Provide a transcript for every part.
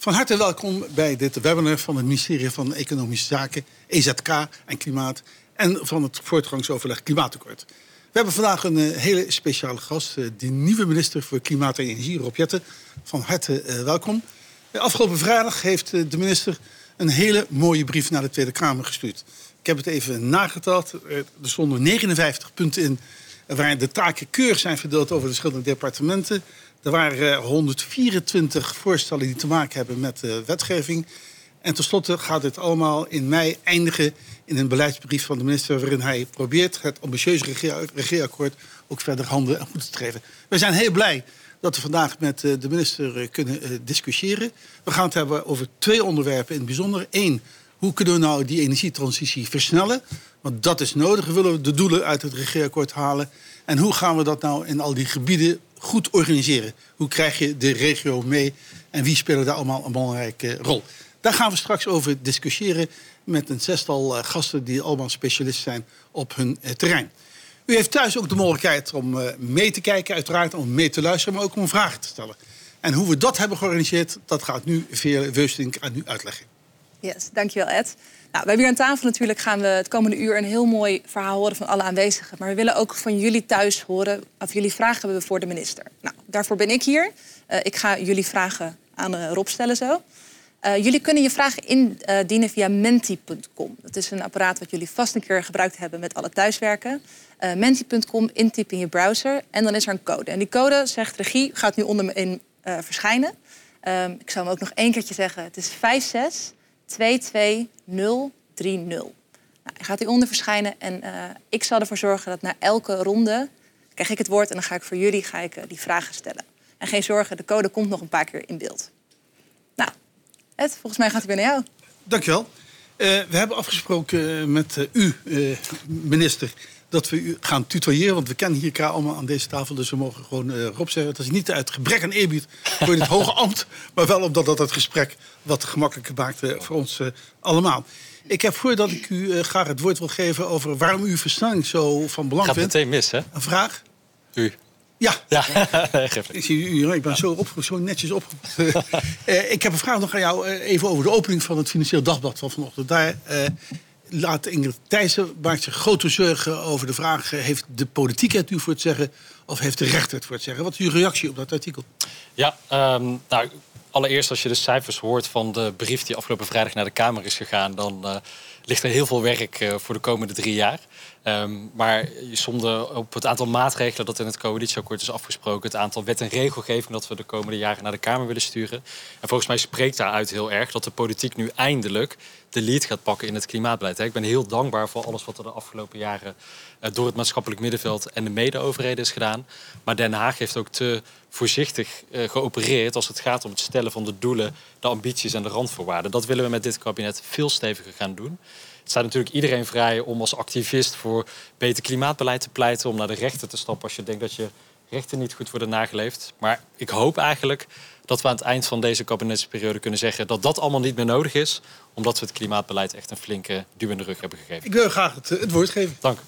Van harte welkom bij dit webinar van het ministerie van Economische Zaken, EZK en Klimaat en van het voortgangsoverleg Klimaatakkoord. We hebben vandaag een uh, hele speciale gast, uh, de nieuwe minister voor Klimaat en Energie, Rob Jetten. Van harte uh, welkom. afgelopen vrijdag heeft de minister een hele mooie brief naar de Tweede Kamer gestuurd. Ik heb het even nageteld. Er stonden 59 punten in waarin de taken keurig zijn verdeeld over de verschillende departementen. Er waren 124 voorstellen die te maken hebben met de wetgeving. En tenslotte gaat dit allemaal in mei eindigen in een beleidsbrief van de minister... waarin hij probeert het ambitieuze regeerakkoord ook verder handen en voeten te geven. We zijn heel blij dat we vandaag met de minister kunnen discussiëren. We gaan het hebben over twee onderwerpen in het bijzonder. Eén, hoe kunnen we nou die energietransitie versnellen? Want dat is nodig. Willen we de doelen uit het regeerakkoord halen? En hoe gaan we dat nou in al die gebieden goed organiseren? Hoe krijg je de regio mee? En wie spelen daar allemaal een belangrijke rol? Daar gaan we straks over discussiëren met een zestal gasten die allemaal specialist zijn op hun terrein. U heeft thuis ook de mogelijkheid om mee te kijken, uiteraard om mee te luisteren, maar ook om vragen te stellen. En hoe we dat hebben georganiseerd, dat gaat nu Veer Weustink aan u uitleggen. Yes, dankjewel Ed. Nou, we hebben hier aan tafel natuurlijk gaan we het komende uur een heel mooi verhaal horen van alle aanwezigen. Maar we willen ook van jullie thuis horen of jullie vragen hebben voor de minister. Nou, daarvoor ben ik hier. Uh, ik ga jullie vragen aan uh, Rob stellen zo. Uh, jullie kunnen je vragen indienen via menti.com. Dat is een apparaat wat jullie vast een keer gebruikt hebben met alle thuiswerken. menti.com, intypen in je browser en dan is er een code. En die code, zegt regie, gaat nu onder me in verschijnen. Um, ik zal hem ook nog één keertje zeggen. Het is 56 22030. Nou, hij gaat hieronder verschijnen en uh, ik zal ervoor zorgen dat na elke ronde krijg ik het woord en dan ga ik voor jullie ga ik, uh, die vragen stellen. En geen zorgen, de code komt nog een paar keer in beeld. Nou, Ed, volgens mij gaat hij weer naar jou. Dankjewel. Uh, we hebben afgesproken met u, minister, dat we u gaan tutoyeren. Want we kennen hier elkaar allemaal aan deze tafel. Dus we mogen gewoon uh, Rob zeggen. Het is niet uit gebrek aan eerbied voor dit hoge ambt. Maar wel omdat dat het gesprek wat gemakkelijker maakt uh, voor ons uh, allemaal. Ik heb voordat ik u graag het woord wil geven over waarom u versnelling zo van belang vindt. Gaat meteen mis, hè? Een vraag? U. Ja. ja. ik zie u, ik ben zo, op, zo netjes op. ik heb een vraag nog aan jou even over de opening van het Financieel Dagblad van vanochtend. Daar laat Ingrid Thijssen maakt zich grote zorgen over de vraag... heeft de politiek het u voor het zeggen of heeft de rechter het voor het zeggen? Wat is uw reactie op dat artikel? Ja, um, nou, allereerst als je de cijfers hoort van de brief... die afgelopen vrijdag naar de Kamer is gegaan... dan uh, ligt er heel veel werk uh, voor de komende drie jaar. Um, maar je somde op het aantal maatregelen dat in het coalitieakkoord is afgesproken... het aantal wet en regelgeving dat we de komende jaren naar de Kamer willen sturen. En volgens mij spreekt daaruit heel erg dat de politiek nu eindelijk de lead gaat pakken in het klimaatbeleid. Ik ben heel dankbaar voor alles wat er de afgelopen jaren uh, door het maatschappelijk middenveld en de mede-overheden is gedaan. Maar Den Haag heeft ook te voorzichtig uh, geopereerd als het gaat om het stellen van de doelen, de ambities en de randvoorwaarden. Dat willen we met dit kabinet veel steviger gaan doen. Het staat natuurlijk iedereen vrij om als activist voor beter klimaatbeleid te pleiten, om naar de rechter te stappen als je denkt dat je rechten niet goed worden nageleefd. Maar ik hoop eigenlijk dat we aan het eind van deze kabinetsperiode kunnen zeggen dat dat allemaal niet meer nodig is, omdat we het klimaatbeleid echt een flinke duw in de rug hebben gegeven. Ik wil graag het, het woord geven. Dank.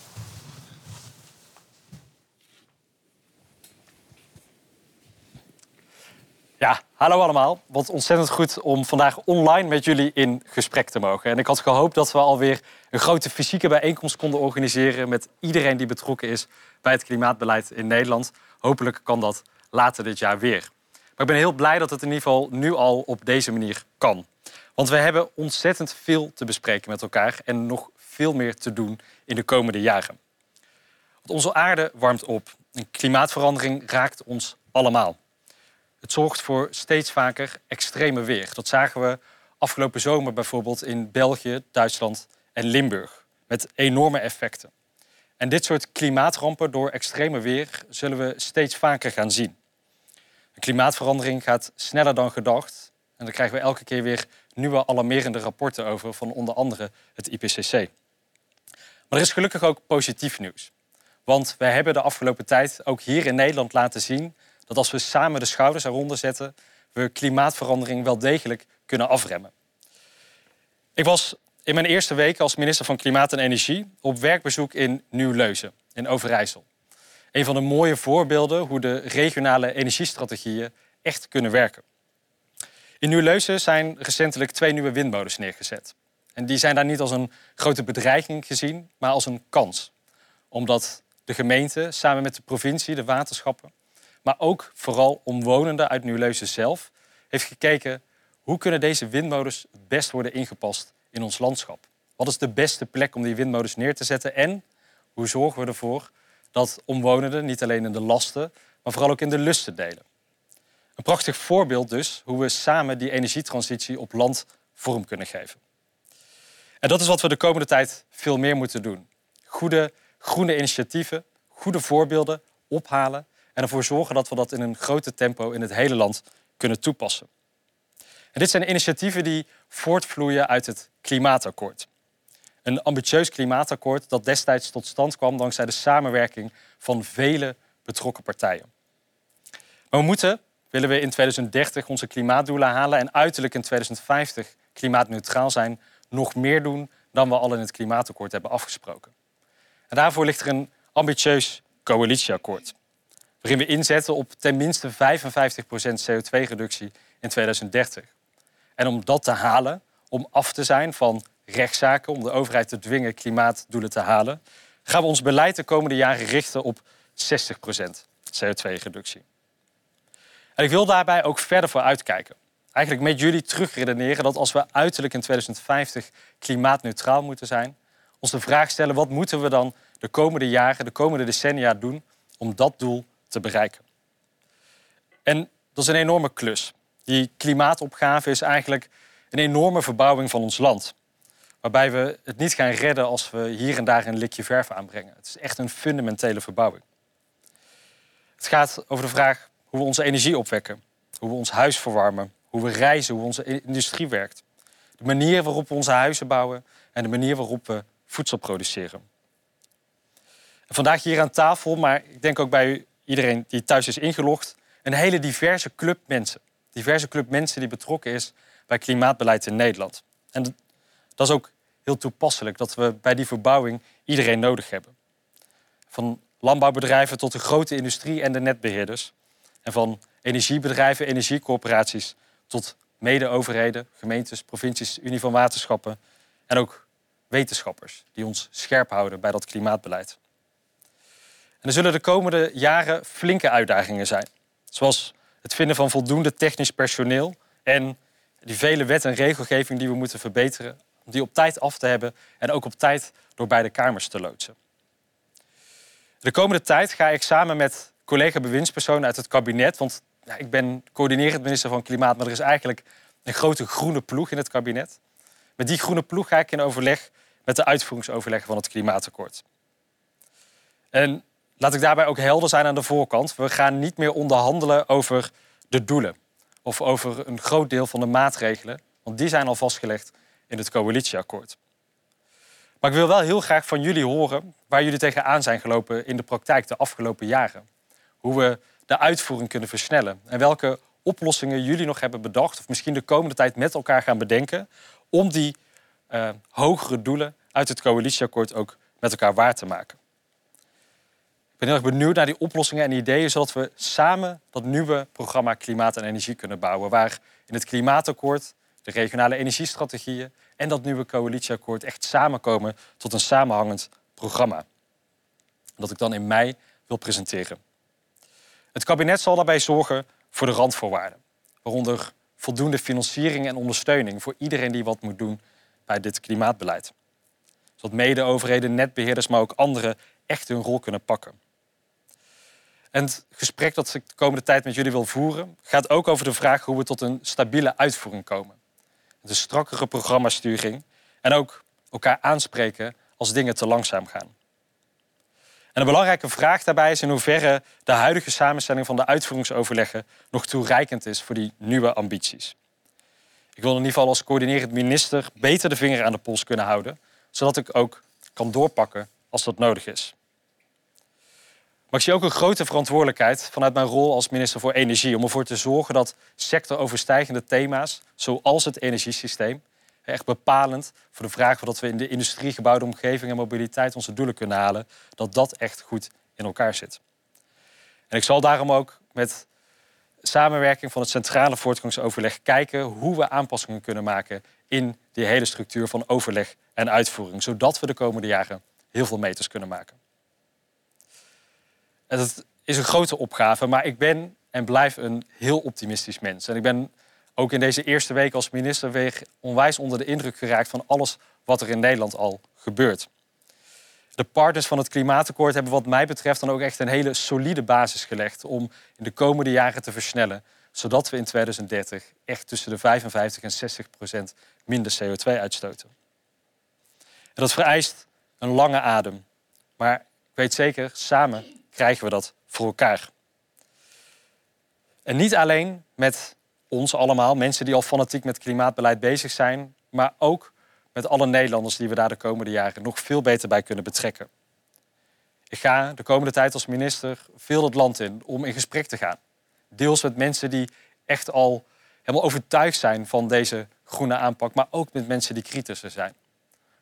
Ja, hallo allemaal. Wat ontzettend goed om vandaag online met jullie in gesprek te mogen. En ik had gehoopt dat we alweer een grote fysieke bijeenkomst konden organiseren met iedereen die betrokken is bij het klimaatbeleid in Nederland. Hopelijk kan dat later dit jaar weer. Maar ik ben heel blij dat het in ieder geval nu al op deze manier kan. Want we hebben ontzettend veel te bespreken met elkaar en nog veel meer te doen in de komende jaren. Want onze aarde warmt op en klimaatverandering raakt ons allemaal. Het zorgt voor steeds vaker extreme weer. Dat zagen we afgelopen zomer bijvoorbeeld in België, Duitsland en Limburg. Met enorme effecten. En dit soort klimaatrampen door extreme weer zullen we steeds vaker gaan zien. De klimaatverandering gaat sneller dan gedacht. En daar krijgen we elke keer weer nieuwe alarmerende rapporten over van onder andere het IPCC. Maar er is gelukkig ook positief nieuws. Want wij hebben de afgelopen tijd ook hier in Nederland laten zien dat als we samen de schouders eronder zetten, we klimaatverandering wel degelijk kunnen afremmen. Ik was in mijn eerste week als minister van Klimaat en Energie op werkbezoek in Nieuw-Leuzen in Overijssel. Een van de mooie voorbeelden hoe de regionale energiestrategieën echt kunnen werken. In Nieuw-Leuzen zijn recentelijk twee nieuwe windmolens neergezet. En die zijn daar niet als een grote bedreiging gezien, maar als een kans. Omdat de gemeente samen met de provincie, de waterschappen, maar ook vooral omwonenden uit Nieuw-Leuzen zelf, heeft gekeken hoe kunnen deze windmolens het best worden ingepast in ons landschap. Wat is de beste plek om die windmolens neer te zetten en hoe zorgen we ervoor dat omwonenden niet alleen in de lasten, maar vooral ook in de lusten delen. Een prachtig voorbeeld dus hoe we samen die energietransitie op land vorm kunnen geven. En dat is wat we de komende tijd veel meer moeten doen. Goede groene initiatieven, goede voorbeelden ophalen en ervoor zorgen dat we dat in een grote tempo in het hele land kunnen toepassen. En dit zijn initiatieven die voortvloeien uit het klimaatakkoord. Een ambitieus klimaatakkoord dat destijds tot stand kwam dankzij de samenwerking van vele betrokken partijen. Maar we moeten, willen we in 2030 onze klimaatdoelen halen en uiterlijk in 2050 klimaatneutraal zijn, nog meer doen dan we al in het klimaatakkoord hebben afgesproken. En daarvoor ligt er een ambitieus coalitieakkoord, waarin we inzetten op ten minste 55% CO2-reductie in 2030. En om dat te halen, om af te zijn van rechtszaken, om de overheid te dwingen klimaatdoelen te halen, gaan we ons beleid de komende jaren richten op 60% CO2-reductie. En ik wil daarbij ook verder voor uitkijken. Eigenlijk met jullie terugredeneren dat als we uiterlijk in 2050 klimaatneutraal moeten zijn, ons de vraag stellen wat moeten we dan de komende jaren, de komende decennia doen om dat doel te bereiken. En dat is een enorme klus. Die klimaatopgave is eigenlijk een enorme verbouwing van ons land. Waarbij we het niet gaan redden als we hier en daar een likje verf aanbrengen. Het is echt een fundamentele verbouwing. Het gaat over de vraag hoe we onze energie opwekken, hoe we ons huis verwarmen, hoe we reizen, hoe onze industrie werkt. De manier waarop we onze huizen bouwen en de manier waarop we voedsel produceren. En vandaag hier aan tafel, maar ik denk ook bij iedereen die thuis is ingelogd, een hele diverse club mensen. Diverse club mensen die betrokken is bij klimaatbeleid in Nederland. En dat is ook heel toepasselijk dat we bij die verbouwing iedereen nodig hebben. Van landbouwbedrijven tot de grote industrie en de netbeheerders. En van energiebedrijven, energiecorporaties tot mede-overheden, gemeentes, provincies, Unie van Waterschappen en ook wetenschappers die ons scherp houden bij dat klimaatbeleid. En er zullen de komende jaren flinke uitdagingen zijn, zoals het vinden van voldoende technisch personeel en die vele wet en regelgeving die we moeten verbeteren, om die op tijd af te hebben en ook op tijd door beide kamers te loodsen. De komende tijd ga ik samen met collega-bewindspersonen uit het kabinet, want ik ben coördinerend minister van Klimaat, maar er is eigenlijk een grote groene ploeg in het kabinet. Met die groene ploeg ga ik in overleg met de uitvoeringsoverleggen van het klimaatakkoord. En laat ik daarbij ook helder zijn aan de voorkant. We gaan niet meer onderhandelen over de doelen of over een groot deel van de maatregelen, want die zijn al vastgelegd in het coalitieakkoord. Maar ik wil wel heel graag van jullie horen waar jullie tegenaan zijn gelopen in de praktijk de afgelopen jaren. Hoe we de uitvoering kunnen versnellen en welke oplossingen jullie nog hebben bedacht of misschien de komende tijd met elkaar gaan bedenken om die uh, hogere doelen uit het coalitieakkoord ook met elkaar waar te maken. Ben heel erg benieuwd naar die oplossingen en ideeën, zodat we samen dat nieuwe programma Klimaat en Energie kunnen bouwen, waar in het klimaatakkoord, de regionale energiestrategieën en dat nieuwe coalitieakkoord echt samenkomen tot een samenhangend programma. Dat ik dan in mei wil presenteren. Het kabinet zal daarbij zorgen voor de randvoorwaarden, waaronder voldoende financiering en ondersteuning voor iedereen die wat moet doen bij dit klimaatbeleid. Zodat mede-overheden, netbeheerders, maar ook anderen echt hun rol kunnen pakken. En het gesprek dat ik de komende tijd met jullie wil voeren, gaat ook over de vraag hoe we tot een stabiele uitvoering komen. De strakkere programmasturing en ook elkaar aanspreken als dingen te langzaam gaan. En een belangrijke vraag daarbij is in hoeverre de huidige samenstelling van de uitvoeringsoverleggen nog toereikend is voor die nieuwe ambities. Ik wil in ieder geval als coördinerend minister beter de vinger aan de pols kunnen houden, zodat ik ook kan doorpakken als dat nodig is. Maar ik zie ook een grote verantwoordelijkheid vanuit mijn rol als minister voor Energie om ervoor te zorgen dat sectoroverstijgende thema's, zoals het energiesysteem, echt bepalend voor de vraag dat we in de industriegebouwde omgeving en mobiliteit onze doelen kunnen halen, dat dat echt goed in elkaar zit. En ik zal daarom ook met samenwerking van het centrale voortgangsoverleg kijken hoe we aanpassingen kunnen maken in die hele structuur van overleg en uitvoering, zodat we de komende jaren heel veel meters kunnen maken. Dat is een grote opgave, maar ik ben en blijf een heel optimistisch mens. En ik ben ook in deze eerste week als minister weer onwijs onder de indruk geraakt van alles wat er in Nederland al gebeurt. De partners van het klimaatakkoord hebben wat mij betreft dan ook echt een hele solide basis gelegd om in de komende jaren te versnellen, zodat we in 2030 echt tussen de 55 en 60 procent minder CO2 uitstoten. En dat vereist een lange adem, maar ik weet zeker, samen krijgen we dat voor elkaar. En niet alleen met ons allemaal, mensen die al fanatiek met klimaatbeleid bezig zijn, maar ook met alle Nederlanders die we daar de komende jaren nog veel beter bij kunnen betrekken. Ik ga de komende tijd als minister veel het land in om in gesprek te gaan. Deels met mensen die echt al helemaal overtuigd zijn van deze groene aanpak, maar ook met mensen die kritischer zijn.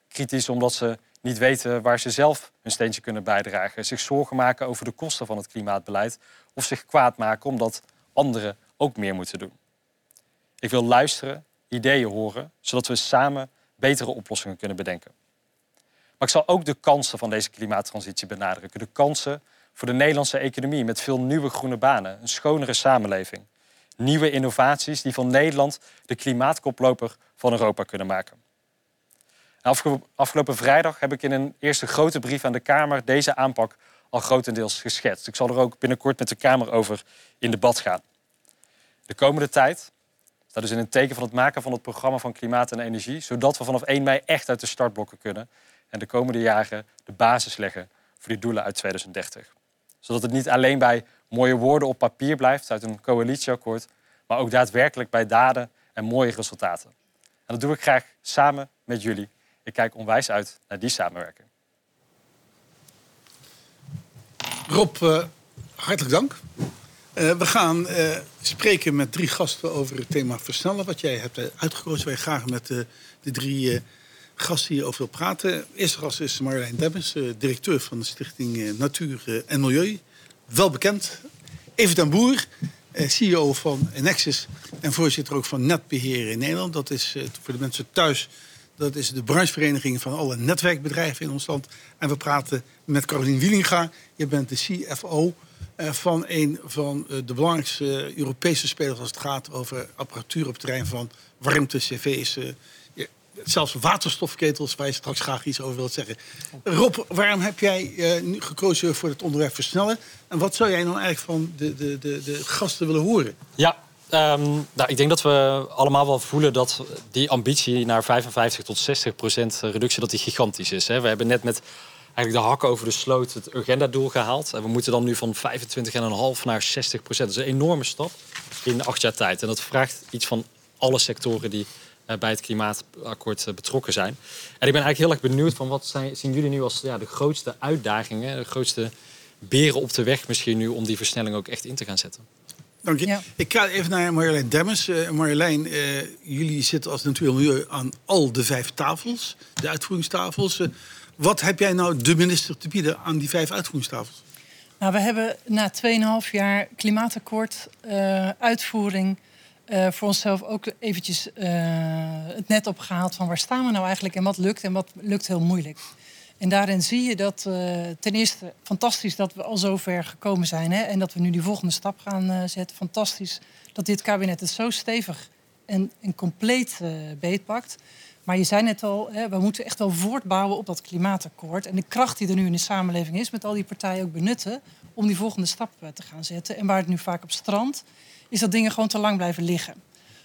Kritisch omdat ze niet weten waar ze zelf hun steentje kunnen bijdragen, zich zorgen maken over de kosten van het klimaatbeleid of zich kwaad maken omdat anderen ook meer moeten doen. Ik wil luisteren, ideeën horen, zodat we samen betere oplossingen kunnen bedenken. Maar ik zal ook de kansen van deze klimaattransitie benadrukken. De kansen voor de Nederlandse economie met veel nieuwe groene banen, een schonere samenleving, nieuwe innovaties die van Nederland de klimaatkoploper van Europa kunnen maken. Afgelopen vrijdag heb ik in een eerste grote brief aan de Kamer deze aanpak al grotendeels geschetst. Ik zal er ook binnenkort met de Kamer over in debat gaan. De komende tijd staat dus in een teken van het maken van het programma van klimaat en energie, zodat we vanaf 1 mei echt uit de startblokken kunnen en de komende jaren de basis leggen voor die doelen uit 2030. Zodat het niet alleen bij mooie woorden op papier blijft uit een coalitieakkoord, maar ook daadwerkelijk bij daden en mooie resultaten. En dat doe ik graag samen met jullie. Ik kijk onwijs uit naar die samenwerking. Rob, uh, hartelijk dank. Uh, we gaan uh, spreken met drie gasten over het thema versnellen, wat jij hebt uitgekozen. Wij graag met de drie gasten hierover wil praten. Eerste gast is Marjolein Demmens, directeur van de Stichting Natuur en Milieu. Wel bekend. Even den Boer, CEO van Nexus en voorzitter ook van Netbeheer in Nederland. Dat is voor de mensen thuis dat is de branchevereniging van alle netwerkbedrijven in ons land. En we praten met Caroline Wielinga. Je bent de CFO eh, van een van eh, de belangrijkste Europese spelers als het gaat over apparatuur op het terrein van warmte, cv's, eh, zelfs waterstofketels, waar je straks graag iets over wilt zeggen. Rob, waarom heb jij gekozen voor het onderwerp versnellen? En wat zou jij dan eigenlijk van de, de, de, de gasten willen horen? Ja, Um, nou, ik denk dat we allemaal wel voelen dat die ambitie naar 55 tot 60 procent reductie dat die gigantisch is. Hè. We hebben net met eigenlijk de hakken over de sloot het agendadoel gehaald. En we moeten dan nu van 25,5 naar 60 procent. Dat is een enorme stap in acht jaar tijd. En dat vraagt iets van alle sectoren die uh, bij het klimaatakkoord uh, betrokken zijn. En ik ben eigenlijk heel erg benieuwd van wat zijn, zien jullie nu als ja, de grootste uitdagingen, de grootste beren op de weg misschien nu om die versnelling ook echt in te gaan zetten. Dank je. Ik ga even naar Marjolein Demmers. Uh, Marjolein, uh, jullie zitten als Natuur Milieu aan al de vijf tafels, de uitvoeringstafels. Uh, wat heb jij nou de minister te bieden aan die vijf uitvoeringstafels? Nou, we hebben na 2,5 jaar klimaatakkoord, uitvoering, voor onszelf ook eventjes het net opgehaald van waar staan we nou eigenlijk en wat lukt en wat lukt heel moeilijk. En daarin zie je dat uh, ten eerste fantastisch dat we al zover gekomen zijn. Hè, en dat we nu die volgende stap gaan uh, zetten. Fantastisch dat dit kabinet het zo stevig en, en compleet uh, beetpakt. Maar je zei net al, hè, we moeten echt wel voortbouwen op dat klimaatakkoord. En de kracht die er nu in de samenleving is, met al die partijen ook benutten om die volgende stap te gaan zetten. En waar het nu vaak op strand, is dat dingen gewoon te lang blijven liggen.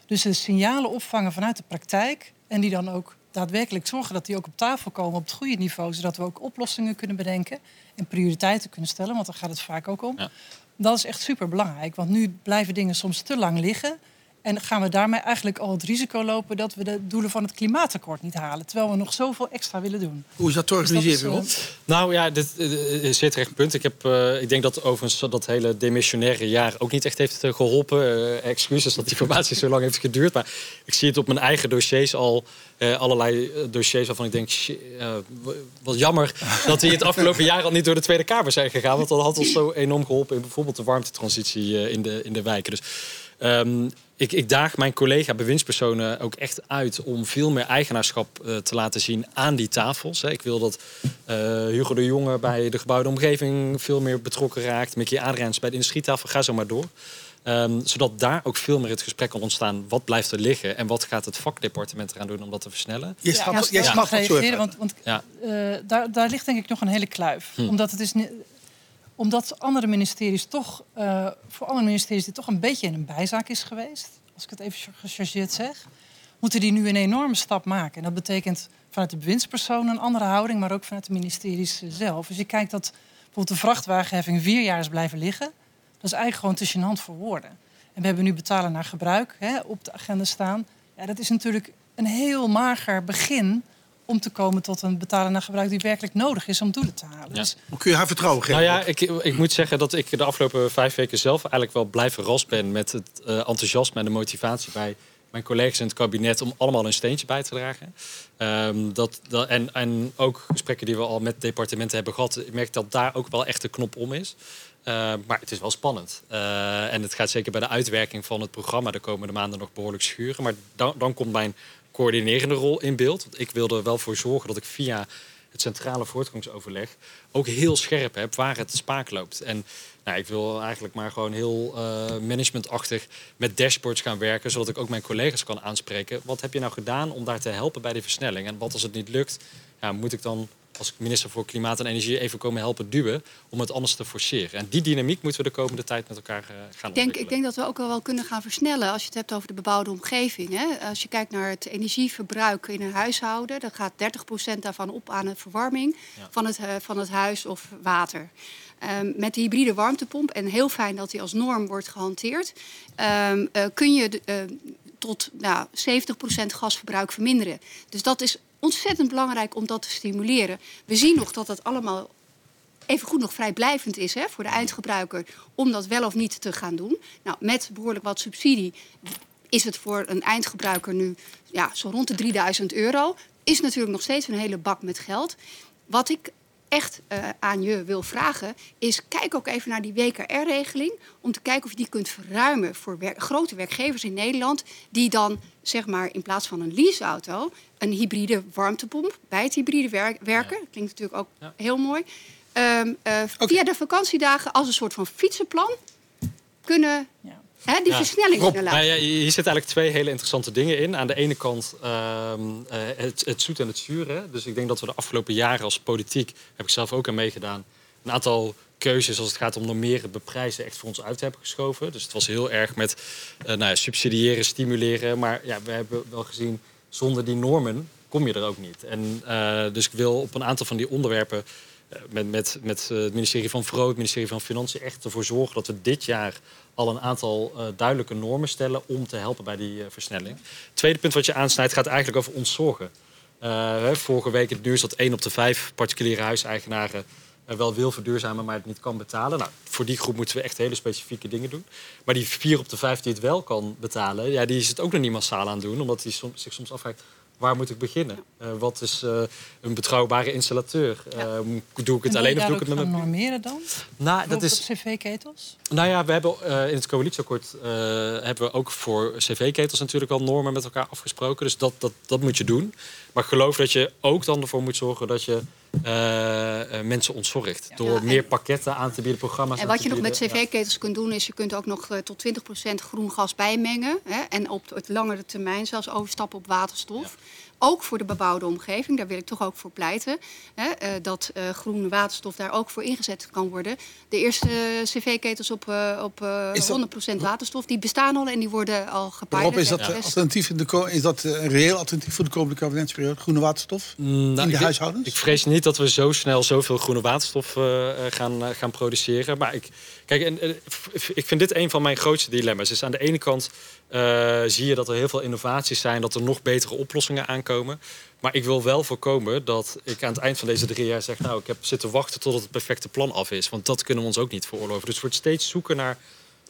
Dus de signalen opvangen vanuit de praktijk en die dan ook daadwerkelijk zorgen dat die ook op tafel komen op het goede niveau, zodat we ook oplossingen kunnen bedenken en prioriteiten kunnen stellen, want daar gaat het vaak ook om. Ja. Dat is echt super belangrijk, want nu blijven dingen soms te lang liggen En gaan we daarmee eigenlijk al het risico lopen dat we de doelen van het klimaatakkoord niet halen? Terwijl we nog zoveel extra willen doen. Hoe is dat te Dus organiseren, is, Rob? eh, Nou ja, dit eh, is zeer terecht punt. Ik, heb, eh, ik denk dat overigens dat hele demissionaire jaar ook niet echt heeft eh, geholpen. Eh, excuses dat die formatie zo lang heeft geduurd. Maar ik zie het op mijn eigen dossiers al. eh, allerlei eh, dossiers waarvan ik denk, eh, wat jammer dat die het afgelopen jaar al niet door de Tweede Kamer zijn gegaan. Want dat had ons zo enorm geholpen in bijvoorbeeld de warmtetransitie eh, in, de, in de wijken. Dus ehm, ik, ik daag mijn collega bewindspersonen ook echt uit om veel meer eigenaarschap eh, te laten zien aan die tafels. Hè. Ik wil dat eh, Hugo de Jonge bij de gebouwde omgeving veel meer betrokken raakt. Mickey Adriaans bij de industrietafel, ga zo maar door. Ehm, zodat daar ook veel meer het gesprek kan ontstaan. Wat blijft er liggen en wat gaat het vakdepartement eraan doen om dat te versnellen? Je Ja, snapt, mag reageren, even. want, want Ja. eh, daar, daar ligt denk ik nog een hele kluif. Hm. Omdat het is omdat andere ministeries toch, eh, voor andere ministeries dit toch een beetje in een bijzaak is geweest, als ik het even gechargeerd zeg, moeten die nu een enorme stap maken. En dat betekent vanuit de bewindspersoon een andere houding, maar ook vanuit de ministeries zelf. Dus je kijkt dat bijvoorbeeld de vrachtwagenheffing vier jaar is blijven liggen. Dat is eigenlijk gewoon te gênant voor woorden. En we hebben nu betalen naar gebruik hè, op de agenda staan. Ja, dat is natuurlijk een heel mager begin om te komen tot een betalen naar gebruik die werkelijk nodig is om doelen te halen. Ja. Dus Hoe kun je haar vertrouwen geven? Nou ja, ik, ik moet zeggen dat ik de afgelopen vijf weken zelf eigenlijk wel blij verrast ben met het eh, enthousiasme en de motivatie bij mijn collega's in het kabinet om allemaal een steentje bij te dragen. Ehm, dat, dat, en, en ook gesprekken die we al met departementen hebben gehad, ik merk dat daar ook wel echt de knop om is. Eh, maar het is wel spannend. Eh, en het gaat zeker bij de uitwerking van het programma de komende maanden nog behoorlijk schuren. Maar dan, dan komt mijn coördinerende rol in beeld. Want ik wil er wel voor zorgen dat ik via het centrale voortgangsoverleg ook heel scherp heb waar het spaak loopt. En nou, ik wil eigenlijk maar gewoon heel eh, managementachtig met dashboards gaan werken, zodat ik ook mijn collega's kan aanspreken. Wat heb je nou gedaan om daar te helpen bij die versnelling? En wat als het niet lukt, ja, moet ik dan als minister voor Klimaat en Energie even komen helpen duwen om het anders te forceren? En die dynamiek moeten we de komende tijd met elkaar eh, gaan Ik denk, ik denk dat we ook wel kunnen gaan versnellen als je het hebt over de bebouwde omgeving. Hè. Als je kijkt naar het energieverbruik in een huishouden, dan gaat 30% daarvan op aan de verwarming Ja. van, het, eh, van het huis of water. Ehm, met de hybride warmtepomp, en heel fijn dat die als norm wordt gehanteerd, ehm, eh, kun je de, tot nou, 70% gasverbruik verminderen. Dus dat is ontzettend belangrijk om dat te stimuleren. We zien nog dat dat allemaal even goed nog vrijblijvend is hè, voor de eindgebruiker om dat wel of niet te gaan doen. Nou, met behoorlijk wat subsidie is het voor een eindgebruiker nu ja, zo rond de 3000 euro. Is natuurlijk nog steeds een hele bak met geld. Wat ik echt eh, aan je wil vragen, is kijk ook even naar die WKR-regeling. Om te kijken of je die kunt verruimen voor wer- grote werkgevers in Nederland. Die dan, zeg maar, in plaats van een leaseauto, een hybride warmtepomp bij het hybride wer- werken. Dat klinkt natuurlijk ook Ja. heel mooi. Ehm, eh. Via de vakantiedagen als een soort van fietsenplan kunnen Ja. Hè, die Ja. versnelling Rob, laten. Nou ja, hier zitten eigenlijk twee hele interessante dingen in. Aan de ene kant ehm, eh, het, het zoet en het zure. hè. Dus ik denk dat we de afgelopen jaren als politiek, heb ik zelf ook aan meegedaan, een aantal keuzes als het gaat om normeren, beprijzen, echt voor ons uit hebben geschoven. Dus het was heel erg met eh, nou ja, subsidiëren, stimuleren. Maar ja, we hebben wel gezien, zonder die normen kom je er ook niet. En eh, dus ik wil op een aantal van die onderwerpen met, met, met het ministerie van Vrouw, het ministerie van Financiën echt ervoor zorgen dat we dit jaar al een aantal eh, duidelijke normen stellen om te helpen bij die eh, versnelling. Het tweede punt wat je aansnijdt gaat eigenlijk over ontzorgen. Eh, hè, vorige week het nieuws dat 1 op de 5 particuliere huiseigenaren wel wil verduurzamen, maar het niet kan betalen. Nou, voor die groep moeten we echt hele specifieke dingen doen. Maar die 4 op de 5 die het wel kan betalen, ja, die is het ook nog niet massaal aan doen, omdat die zich soms afvraagt. Waar moet ik beginnen? Eh, wat is eh, een betrouwbare installateur? Eh, doe ik het alleen of doe ik het met mijn normeren dan? Nou, dat is, op cv-ketels? nou ja, we hebben in het coalitieakkoord hebben we ook voor cv-ketels natuurlijk al normen met elkaar afgesproken. Dus dat, dat, dat moet je doen. Maar ik geloof dat je ook dan ervoor moet zorgen dat je mensen ontzorgt. Door Ja, meer pakketten aan te bieden, programma's En wat je nog met cv-ketels kunt doen, is je kunt ook nog eh, tot 20% groen gas bijmengen. Hè, en op het langere termijn zelfs overstappen op waterstof. Ook voor de bebouwde omgeving, daar wil ik toch ook voor pleiten. Hè, eh, dat eh, groene waterstof daar ook voor ingezet kan worden. De eerste eh, cv-ketels op, eh, op eh, Is dat- 100% waterstof, die bestaan al en die worden al gepilot. Rob, is dat, alternatief in de, is dat een reëel alternatief voor de komende kabinetsperiode? Groene waterstof? Mm, nou, in de ik- huishoudens? Ik vrees niet niet dat we zo snel zoveel groene waterstof uh, gaan, uh, gaan produceren. Maar ik, kijk, en, uh, ik vind dit een van mijn grootste dilemma's. Dus aan de ene kant zie je dat er heel veel innovaties zijn, dat er nog betere oplossingen aankomen. Maar ik wil wel voorkomen dat ik aan het eind van deze drie jaar zeg... nou, ik heb zitten wachten tot het perfecte plan af is. Want dat kunnen we ons ook niet veroorloven. Dus het wordt steeds zoeken naar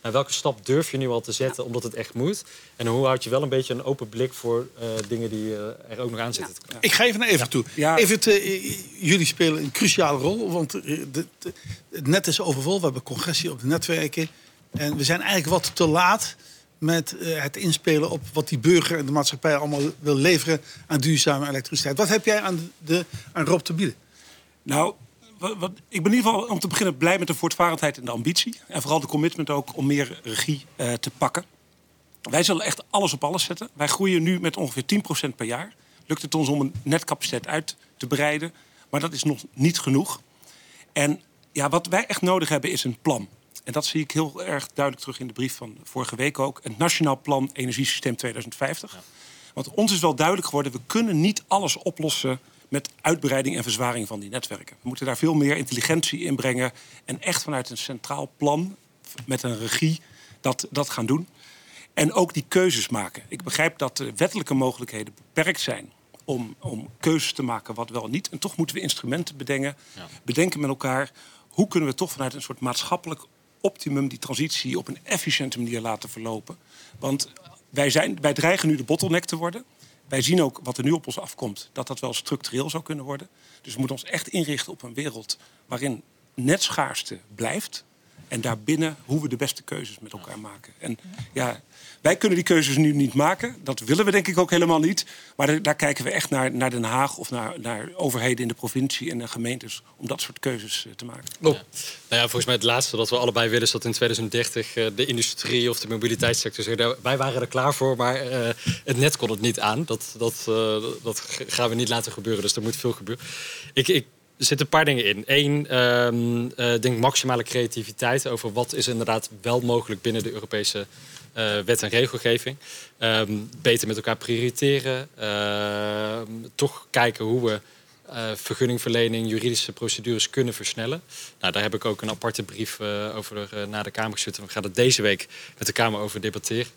nou, welke stap durf je nu al te zetten omdat het echt moet? En hoe houd je wel een beetje een open blik voor uh, dingen die uh, er ook nog aan zitten? Ja. Ik ga even naar even toe. Ja. Even uh, jullie spelen een cruciale rol, want de, de, het net is overvol. We hebben congressie op de netwerken. En we zijn eigenlijk wat te laat met het inspelen op wat die burger en de maatschappij allemaal wil leveren aan duurzame elektriciteit. Wat heb jij aan, de, aan Rob te bieden? Nou, wat, ik ben in ieder geval om te beginnen blij met de voortvarendheid en de ambitie. En vooral de commitment ook om meer regie uh, te pakken. Wij zullen echt alles op alles zetten. Wij groeien nu met ongeveer 10% per jaar. Lukt het ons om een netcapaciteit uit te breiden. Maar dat is nog niet genoeg. En ja, wat wij echt nodig hebben is een plan. En dat zie ik heel erg duidelijk terug in de brief van vorige week ook. Het Nationaal Plan Energiesysteem 2050. Ja. Want ons is wel duidelijk geworden, we kunnen niet alles oplossen met uitbreiding en verzwaring van die netwerken. We moeten daar veel meer intelligentie in brengen en echt vanuit een centraal plan met een regie dat, dat gaan doen. En ook die keuzes maken. Ik begrijp dat de wettelijke mogelijkheden beperkt zijn om, om keuzes te maken wat wel niet. En toch moeten we instrumenten bedenken, ja. bedenken met elkaar. Hoe kunnen we toch vanuit een soort maatschappelijk optimum die transitie op een efficiënte manier laten verlopen? Want wij, zijn, wij dreigen nu de bottleneck te worden. Wij zien ook wat er nu op ons afkomt, dat dat wel structureel zou kunnen worden. Dus we moeten ons echt inrichten op een wereld waarin netschaarste blijft. En daarbinnen hoe we de beste keuzes met elkaar maken. En ja, wij kunnen die keuzes nu niet maken. Dat willen we denk ik ook helemaal niet. Maar daar kijken we echt naar, naar Den Haag of naar, naar overheden in de provincie en de gemeentes om dat soort keuzes eh, te maken. Ja. Nou ja, volgens mij het laatste dat we allebei willen is dat in 2030 uh, de industrie of de mobiliteitssector wij waren er klaar voor, maar uh, het net kon het niet aan. Dat, dat, dat gaan we niet laten gebeuren. Dus er moet veel gebeuren. Ik, ik er zitten een paar dingen in. Eén, um, denk maximale creativiteit over wat is inderdaad wel mogelijk binnen de Europese uh, wet en regelgeving. Um, beter met elkaar prioriteren. Uh, toch kijken hoe we uh, vergunningverlening, juridische procedures kunnen versnellen. Nou, daar heb ik ook een aparte brief over naar de Kamer gezet. We gaan het deze week met de Kamer over debatteren.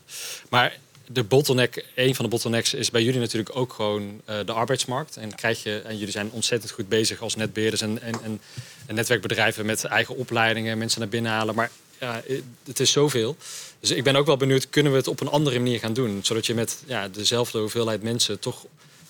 Maar de bottleneck, een van de bottlenecks is bij jullie natuurlijk ook gewoon uh, de arbeidsmarkt. En, krijg je, en jullie zijn ontzettend goed bezig als netbeheerders en, en, en, en netwerkbedrijven met eigen opleidingen, mensen naar binnen halen. Maar ja, het is zoveel. Dus ik ben ook wel benieuwd, kunnen we het op een andere manier gaan doen? Zodat je met ja, dezelfde hoeveelheid mensen toch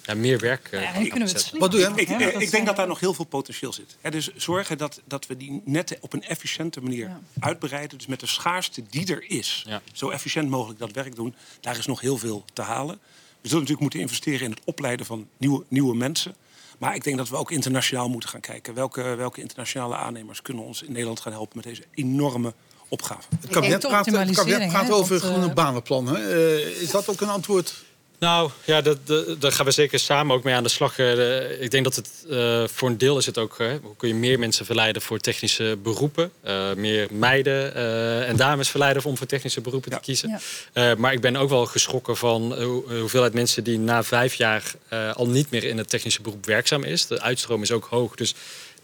ja, meer werk uh, ja, kunnen we het Wat doe je? Ik, ik, ik denk dat daar nog heel veel potentieel zit. He, dus zorgen dat, dat we die netten op een efficiënte manier ja. uitbreiden. Dus met de schaarste die er is, ja. zo efficiënt mogelijk dat werk doen. Daar is nog heel veel te halen. We zullen natuurlijk moeten investeren in het opleiden van nieuwe, nieuwe mensen. Maar ik denk dat we ook internationaal moeten gaan kijken. Welke, welke internationale aannemers kunnen ons in Nederland gaan helpen met deze enorme opgave? Het kabinet praat, het kabinet praat over groene banenplannen. Uh, is dat ook een antwoord nou ja, dat, dat, daar gaan we zeker samen ook mee aan de slag. Uh, ik denk dat het uh, voor een deel is het ook, hoe kun je meer mensen verleiden voor technische beroepen. Uh, meer meiden en dames verleiden om voor technische beroepen ja. te kiezen. Ja. maar ik ben ook wel geschrokken van de hoeveelheid mensen die na vijf jaar al niet meer in het technische beroep werkzaam is. De uitstroom is ook hoog. Dus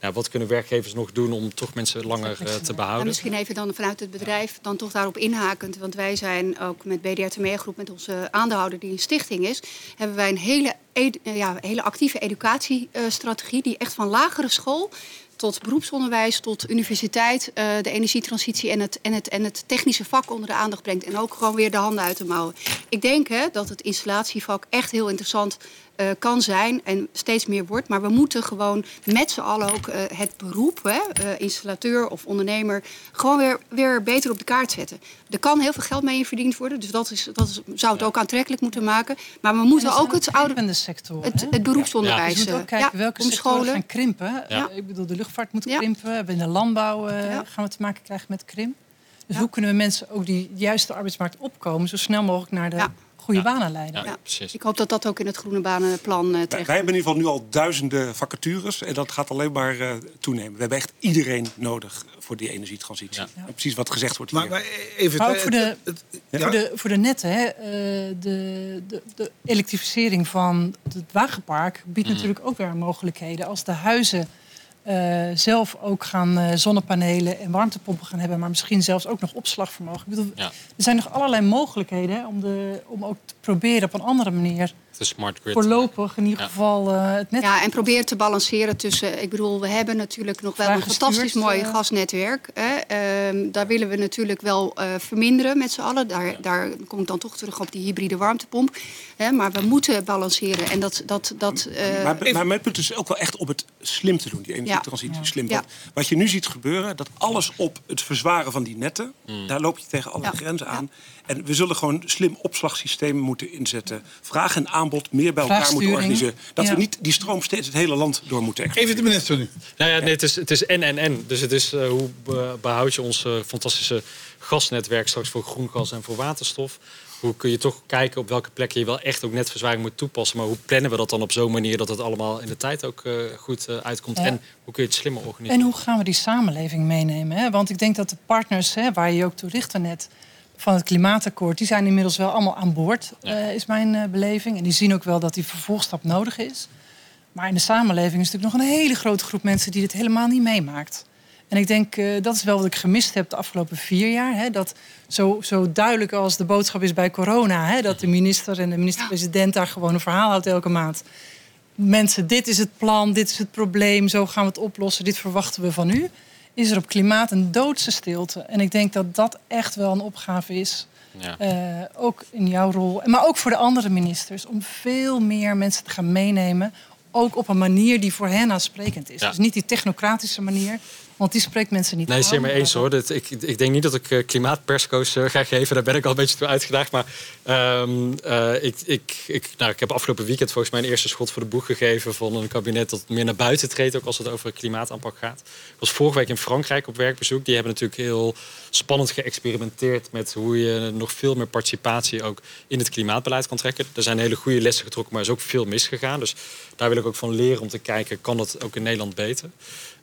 ja, wat kunnen werkgevers nog doen om toch mensen langer uh, te behouden? En misschien even dan vanuit het bedrijf dan toch daarop inhakend. Want wij zijn ook met BDR Meergroep, met onze aandeelhouder die een stichting is, hebben wij een hele, ja, hele actieve educatiestrategie die echt van lagere school tot beroepsonderwijs, tot universiteit, uh, de energietransitie en het, en, het, en het technische vak onder de aandacht brengt. En ook gewoon weer de handen uit de mouwen. Ik denk hè, dat het installatievak echt heel interessant uh, kan zijn en steeds meer wordt. Maar we moeten gewoon met z'n allen ook uh, het beroep, hè, uh, installateur of ondernemer, gewoon weer, weer beter op de kaart zetten. Er kan heel veel geld mee in verdiend worden, dus dat, is, dat is, zou het ja. ook aantrekkelijk moeten maken. Maar we moeten ook het oude sector, het, het beroepsonderwijs. Ja. Dus we moeten ook kijken welke sectoren gaan krimpen. Ik bedoel, de luchtvaart moet krimpen. In de landbouw gaan we te maken krijgen met krimp. Dus hoe kunnen we mensen ook die juiste arbeidsmarkt opkomen, zo snel mogelijk naar de goede Ja. banen leiden. Ja, Ja. precies. Ik hoop dat dat ook in het groene banenplan eh Wij, terecht wij hebben in ieder geval nu al duizenden vacatures en dat gaat alleen maar eh, toenemen. We hebben echt iedereen nodig voor die energietransitie. Precies wat gezegd wordt Maar, hier. maar even... Maar ook voor de- het- het- ja, Voor, de, voor de netten, hè, eh, de, de, de elektrificering van het wagenpark biedt Mm. natuurlijk ook weer mogelijkheden. Als de huizen eh, zelf ook gaan eh, zonnepanelen en warmtepompen gaan hebben, maar misschien zelfs ook nog opslagvermogen. Ik bedoel, Ja. Er zijn nog allerlei mogelijkheden hè, om, de, om ook te proberen op een andere manier De smart grid. voorlopig in ieder Ja. geval eh, het net Ja, en probeer te balanceren tussen. Ik bedoel, we hebben natuurlijk nog wel een fantastisch mooi gasnetwerk. Hè. Ehm, daar willen we natuurlijk wel eh, verminderen met z'n allen. Daar, daar kom ik dan toch terug op die hybride warmtepomp. Hè, maar we moeten balanceren. En dat. dat, dat eh, maar, maar mijn punt is ook wel echt om het slim te doen, die energietransitie Ja. slim. Ja. Want wat je nu ziet gebeuren, dat alles op het verzwaren van die netten, Mm. daar loop je tegen alle Ja. grenzen aan. En we zullen gewoon slim opslagsystemen moeten inzetten. Vraag en aanbod meer bij elkaar moeten organiseren. Dat Ja. we niet die stroom steeds het hele land door moeten even de minister nu. Nou ja, nee, het is, het is en en en. Dus het is eh, hoe be- behoud je ons eh, fantastische gasnetwerk straks voor groen gas en voor waterstof? Hoe kun je toch kijken op welke plekken je wel echt ook netverzwaring moet toepassen? Maar hoe plannen we dat dan op zo'n manier dat het allemaal in de tijd ook eh, goed eh, uitkomt? Ja. En hoe kun je het slimmer organiseren? En hoe gaan we die samenleving meenemen? Hè? Want ik denk dat de partners, hè, waar je je ook toe richtte net, van het klimaatakkoord, die zijn inmiddels wel allemaal aan boord, Ja. eh, is mijn beleving. En die zien ook wel dat die vervolgstap nodig is. Maar in de samenleving is natuurlijk nog een hele grote groep mensen die dit helemaal niet meemaakt. En ik denk, eh, dat is wel wat ik gemist heb de afgelopen vier jaar. Hè? Dat zo, zo duidelijk als de boodschap is bij corona, hè? dat de minister en de minister-president daar gewoon een verhaal houdt elke maand mensen, dit is het plan, dit is het probleem, zo gaan we het oplossen, dit verwachten we van u, is er op klimaat een doodse stilte. En ik denk dat dat echt wel een opgave is, Ja. eh, ook in jouw rol, maar ook voor de andere ministers, om veel meer mensen te gaan meenemen, ook op een manier die voor hen aansprekend is. Ja. Dus niet die technocratische manier, want die spreekt mensen niet Nee, aan. zeer mee eens hoor. Dat, ik, ik denk niet dat ik eh, klimaatpersco's eh, ga geven. Daar ben ik al een beetje toe uitgedaagd. Maar ehm, eh, ik, ik, ik, nou, ik heb afgelopen weekend volgens mij een eerste schot voor de boeg gegeven van een kabinet dat meer naar buiten treedt, ook als het over klimaataanpak gaat. Ik was vorige week in Frankrijk op werkbezoek. Die hebben natuurlijk heel spannend geëxperimenteerd met hoe je nog veel meer participatie ook in het klimaatbeleid kan trekken. Er zijn hele goede lessen getrokken, maar er is ook veel misgegaan. Dus daar wil ik ook van leren om te kijken, kan dat ook in Nederland beter?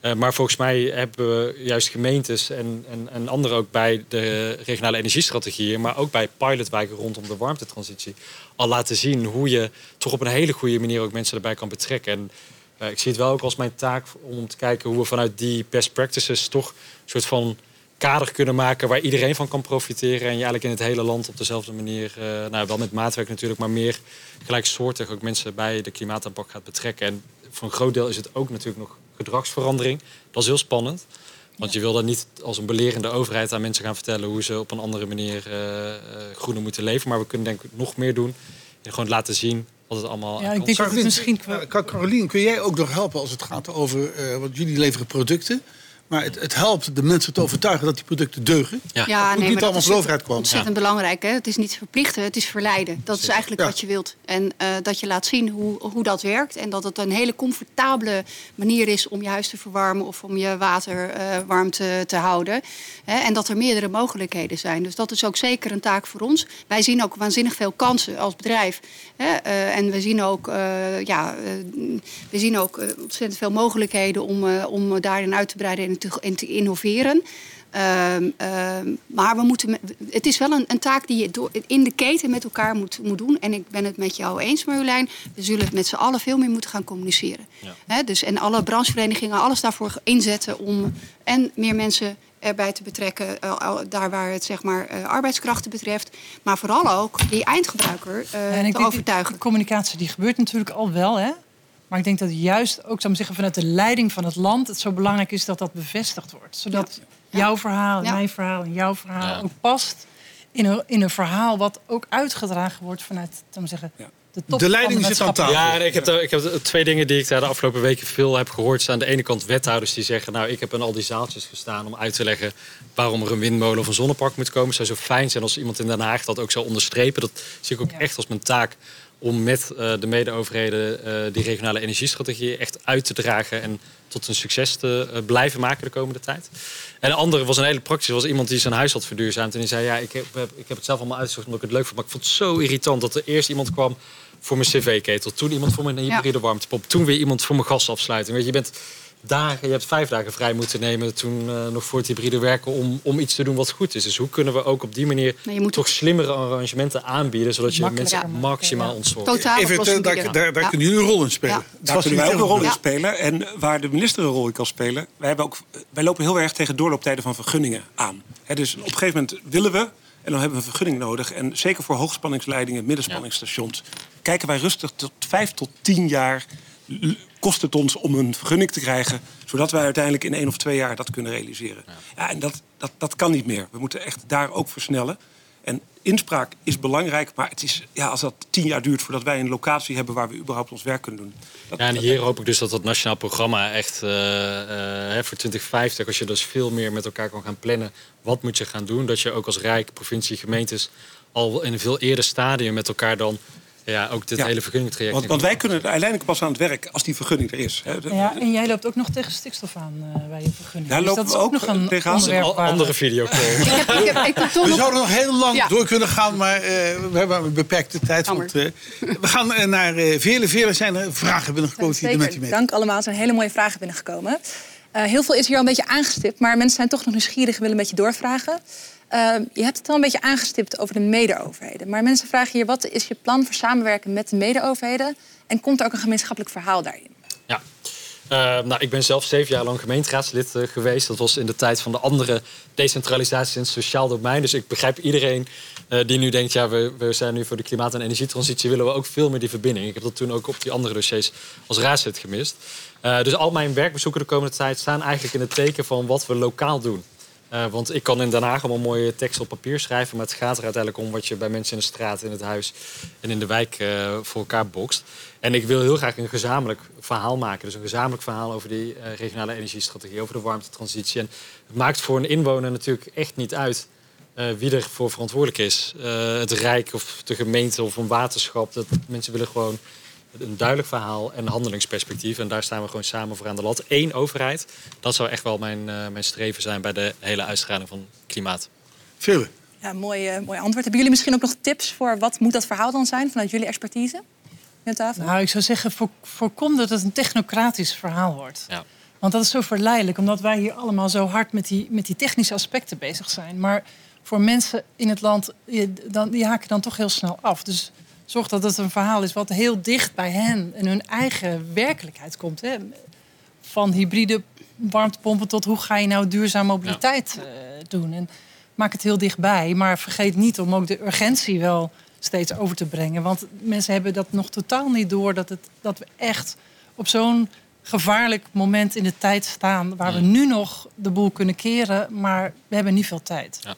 Eh, maar volgens mij hebben we juist gemeentes en, en, en anderen ook bij de regionale energiestrategieën, maar ook bij pilotwijken rondom de warmtetransitie, al laten zien hoe je toch op een hele goede manier ook mensen erbij kan betrekken. En eh, ik zie het wel ook als mijn taak om te kijken hoe we vanuit die best practices toch een soort van kader kunnen maken waar iedereen van kan profiteren. En je eigenlijk in het hele land op dezelfde manier, eh, nou wel met maatwerk natuurlijk, maar meer gelijksoortig ook mensen bij de klimaataanpak gaat betrekken. En voor een groot deel is het ook natuurlijk nog gedragsverandering. Dat is heel spannend. Want je wil dan niet als een belerende overheid aan mensen gaan vertellen hoe ze op een andere manier eh, eh, groener moeten leven. Maar we kunnen denk ik nog meer doen. En gewoon laten zien wat het allemaal Ja, aan ik denk dat misschien... Carolien, kun jij ook nog helpen als het gaat over... eh want jullie leveren producten. Maar het, het helpt de mensen te overtuigen dat die producten deugen. Ja. moet niet maar allemaal dat van is de overheid komen. Ontzettend belangrijk. Hè? Het is niet verplichten, het is verleiden. Dat is eigenlijk Ja. wat je wilt. En eh, dat je laat zien hoe, hoe dat werkt. En dat het een hele comfortabele manier is om je huis te verwarmen of om je water eh, warm te, te houden. Hè? En dat er meerdere mogelijkheden zijn. Dus dat is ook zeker een taak voor ons. Wij zien ook waanzinnig veel kansen als bedrijf. Hè? Eh, en we zien ook, eh, ja, we zien ook ontzettend veel mogelijkheden om, eh, om daarin uit te breiden en te, en te innoveren. Ehm, ehm, maar we moeten, het is wel een, een taak die je door, in de keten met elkaar moet, moet doen. En ik ben het met jou eens, Marjolein. We zullen het met z'n allen veel meer moeten gaan communiceren. Ja. Dus, en alle brancheverenigingen, alles daarvoor inzetten om en meer mensen erbij te betrekken, eh, daar waar het zeg maar eh, arbeidskrachten betreft. Maar vooral ook die eindgebruiker eh, Ja, en ik te denk die- overtuigen. Die communicatie die gebeurt natuurlijk al wel, hè? Maar ik denk dat juist ook, zou zeggen, vanuit de leiding van het land het zo belangrijk is dat dat bevestigd wordt. Zodat Ja. jouw verhaal, Ja. mijn verhaal en jouw verhaal Ja. ook past in een, in een verhaal wat ook uitgedragen wordt vanuit, zou ik maar zeggen, Ja. de top De leiding van de zit aan tafel. Ja, en ik heb, de- ik heb twee dingen die ik daar de afgelopen weken veel heb gehoord. Zijn aan de ene kant wethouders die zeggen... nou, ik heb in al die zaaltjes gestaan om uit te leggen... waarom er een windmolen of een zonnepark moet komen. Het zou zo fijn zijn als iemand in Den Haag dat ook zou onderstrepen. Dat zie ik ook Ja. echt als mijn taak om met eh, de mede-overheden... eh, die regionale energiestrategie echt uit te dragen... en tot een succes te eh, blijven maken de komende tijd. En de andere was een hele praktische, was iemand die zijn huis had verduurzaamd. En die zei, ja, ik heb, ik heb het zelf allemaal uitgezocht omdat ik het leuk vond. Maar ik vond het zo irritant dat er eerst iemand kwam voor mijn cv-ketel. Toen iemand voor mijn hybride warmtepomp. Toen weer iemand voor mijn gasafsluiting. Weet je, je bent dagen, je hebt vijf dagen vrij moeten nemen toen uh, nog voor het hybride werken om, om iets te doen wat goed is. Dus hoe kunnen we ook op die manier toch slimmere arrangementen aanbieden, zodat je mensen ja. maximaal ja. ontzorgt. Even, daar, daar, daar kunnen jullie een rol in spelen. Ja. Daar kunnen wij ook een rol in spelen. En waar de minister een rol in kan spelen, wij, hebben ook, wij lopen heel erg tegen doorlooptijden van vergunningen aan. He, dus op een gegeven moment willen we en dan hebben we een vergunning nodig. En zeker voor hoogspanningsleidingen, middenspanningsstations... kijken wij rustig tot vijf tot tien jaar kost het ons om een vergunning te krijgen, zodat wij uiteindelijk in één of twee jaar dat kunnen realiseren. Ja. ja, en dat, dat, dat kan niet meer. We moeten echt daar ook versnellen. En inspraak is belangrijk, maar het is, ja, als dat tien jaar duurt voordat wij een locatie hebben waar we überhaupt ons werk kunnen doen. Dat, ja, en hier hoop ik dus dat dat nationaal programma echt uh, uh, voor 2050, als je dus veel meer met elkaar kan gaan plannen, wat moet je gaan doen, dat je ook als Rijk, provincie, gemeentes al in een veel eerder stadium met elkaar dan ja, ook dit hele vergunningtraject. Want, want wij kunnen uiteindelijk pas aan het werk als die vergunning er is. Ja, en jij loopt ook nog tegen stikstof aan uh, bij je vergunning. Ja, dus dat is ook, nog een tegenaan. andere videocall. we zouden nog heel lang door kunnen gaan, maar uh, we hebben een beperkte tijd. Want, uh, we gaan naar vele, vele zijn er vragen binnengekomen. Ja, met u mee. Dank allemaal, er zijn hele mooie vragen binnengekomen. heel veel is hier al een beetje aangestipt, maar mensen zijn toch nog nieuwsgierig en willen een beetje doorvragen. Ehm, je hebt het al een beetje aangestipt over de mede-overheden. Maar mensen vragen hier, wat is je plan voor samenwerken met de mede-overheden? En komt er ook een gemeenschappelijk verhaal daarin? Ja. Uh, nou, ik ben zelf zeven jaar lang gemeenteraadslid uh, geweest. Dat was in de tijd van de andere decentralisatie in het sociaal domein. Dus ik begrijp iedereen uh, die nu denkt... ja, we, we, zijn nu voor de klimaat- en energietransitie... willen we ook veel meer die verbinding. Ik heb dat toen ook op die andere dossiers als raadslid gemist. dus al mijn werkbezoeken de komende tijd staan eigenlijk in het teken van wat we lokaal doen. Uh, want ik kan in Den Haag allemaal mooie teksten op papier schrijven. Maar het gaat er uiteindelijk om wat je bij mensen in de straat, in het huis en in de wijk uh, voor elkaar bokst. En ik wil heel graag een gezamenlijk verhaal maken. Dus een gezamenlijk verhaal over die uh, regionale energiestrategie, over de warmtetransitie. En het maakt voor een inwoner natuurlijk echt niet uit wie er voor verantwoordelijk is. het Rijk of de gemeente of een waterschap. Dat mensen willen gewoon een duidelijk verhaal en handelingsperspectief. En daar staan we gewoon samen voor aan de lat. Eén overheid, dat zou echt wel mijn, uh, mijn streven zijn bij de hele uitstraling van klimaat. Veel. Ja, mooi, uh, mooi antwoord. Hebben jullie misschien ook nog tips voor wat moet dat verhaal dan zijn vanuit jullie expertise? Tafel? Nou, ik zou zeggen, voorkom dat het een technocratisch verhaal wordt. Ja. Want dat is zo verleidelijk, omdat wij hier allemaal zo hard met die, met die technische aspecten bezig zijn. Maar voor mensen in het land, dan, die haken dan toch heel snel af. Dus zorg dat het een verhaal is wat heel dicht bij hen en hun eigen werkelijkheid komt. Hè. Van hybride warmtepompen tot hoe ga je nou duurzaam mobiliteit uh, doen. En maak het heel dichtbij, maar vergeet niet om ook de urgentie wel steeds over te brengen. Want mensen hebben dat nog totaal niet door dat, het, dat we echt op zo'n gevaarlijk moment in de tijd staan waar we nu nog de boel kunnen keren, maar we hebben niet veel tijd. Ja.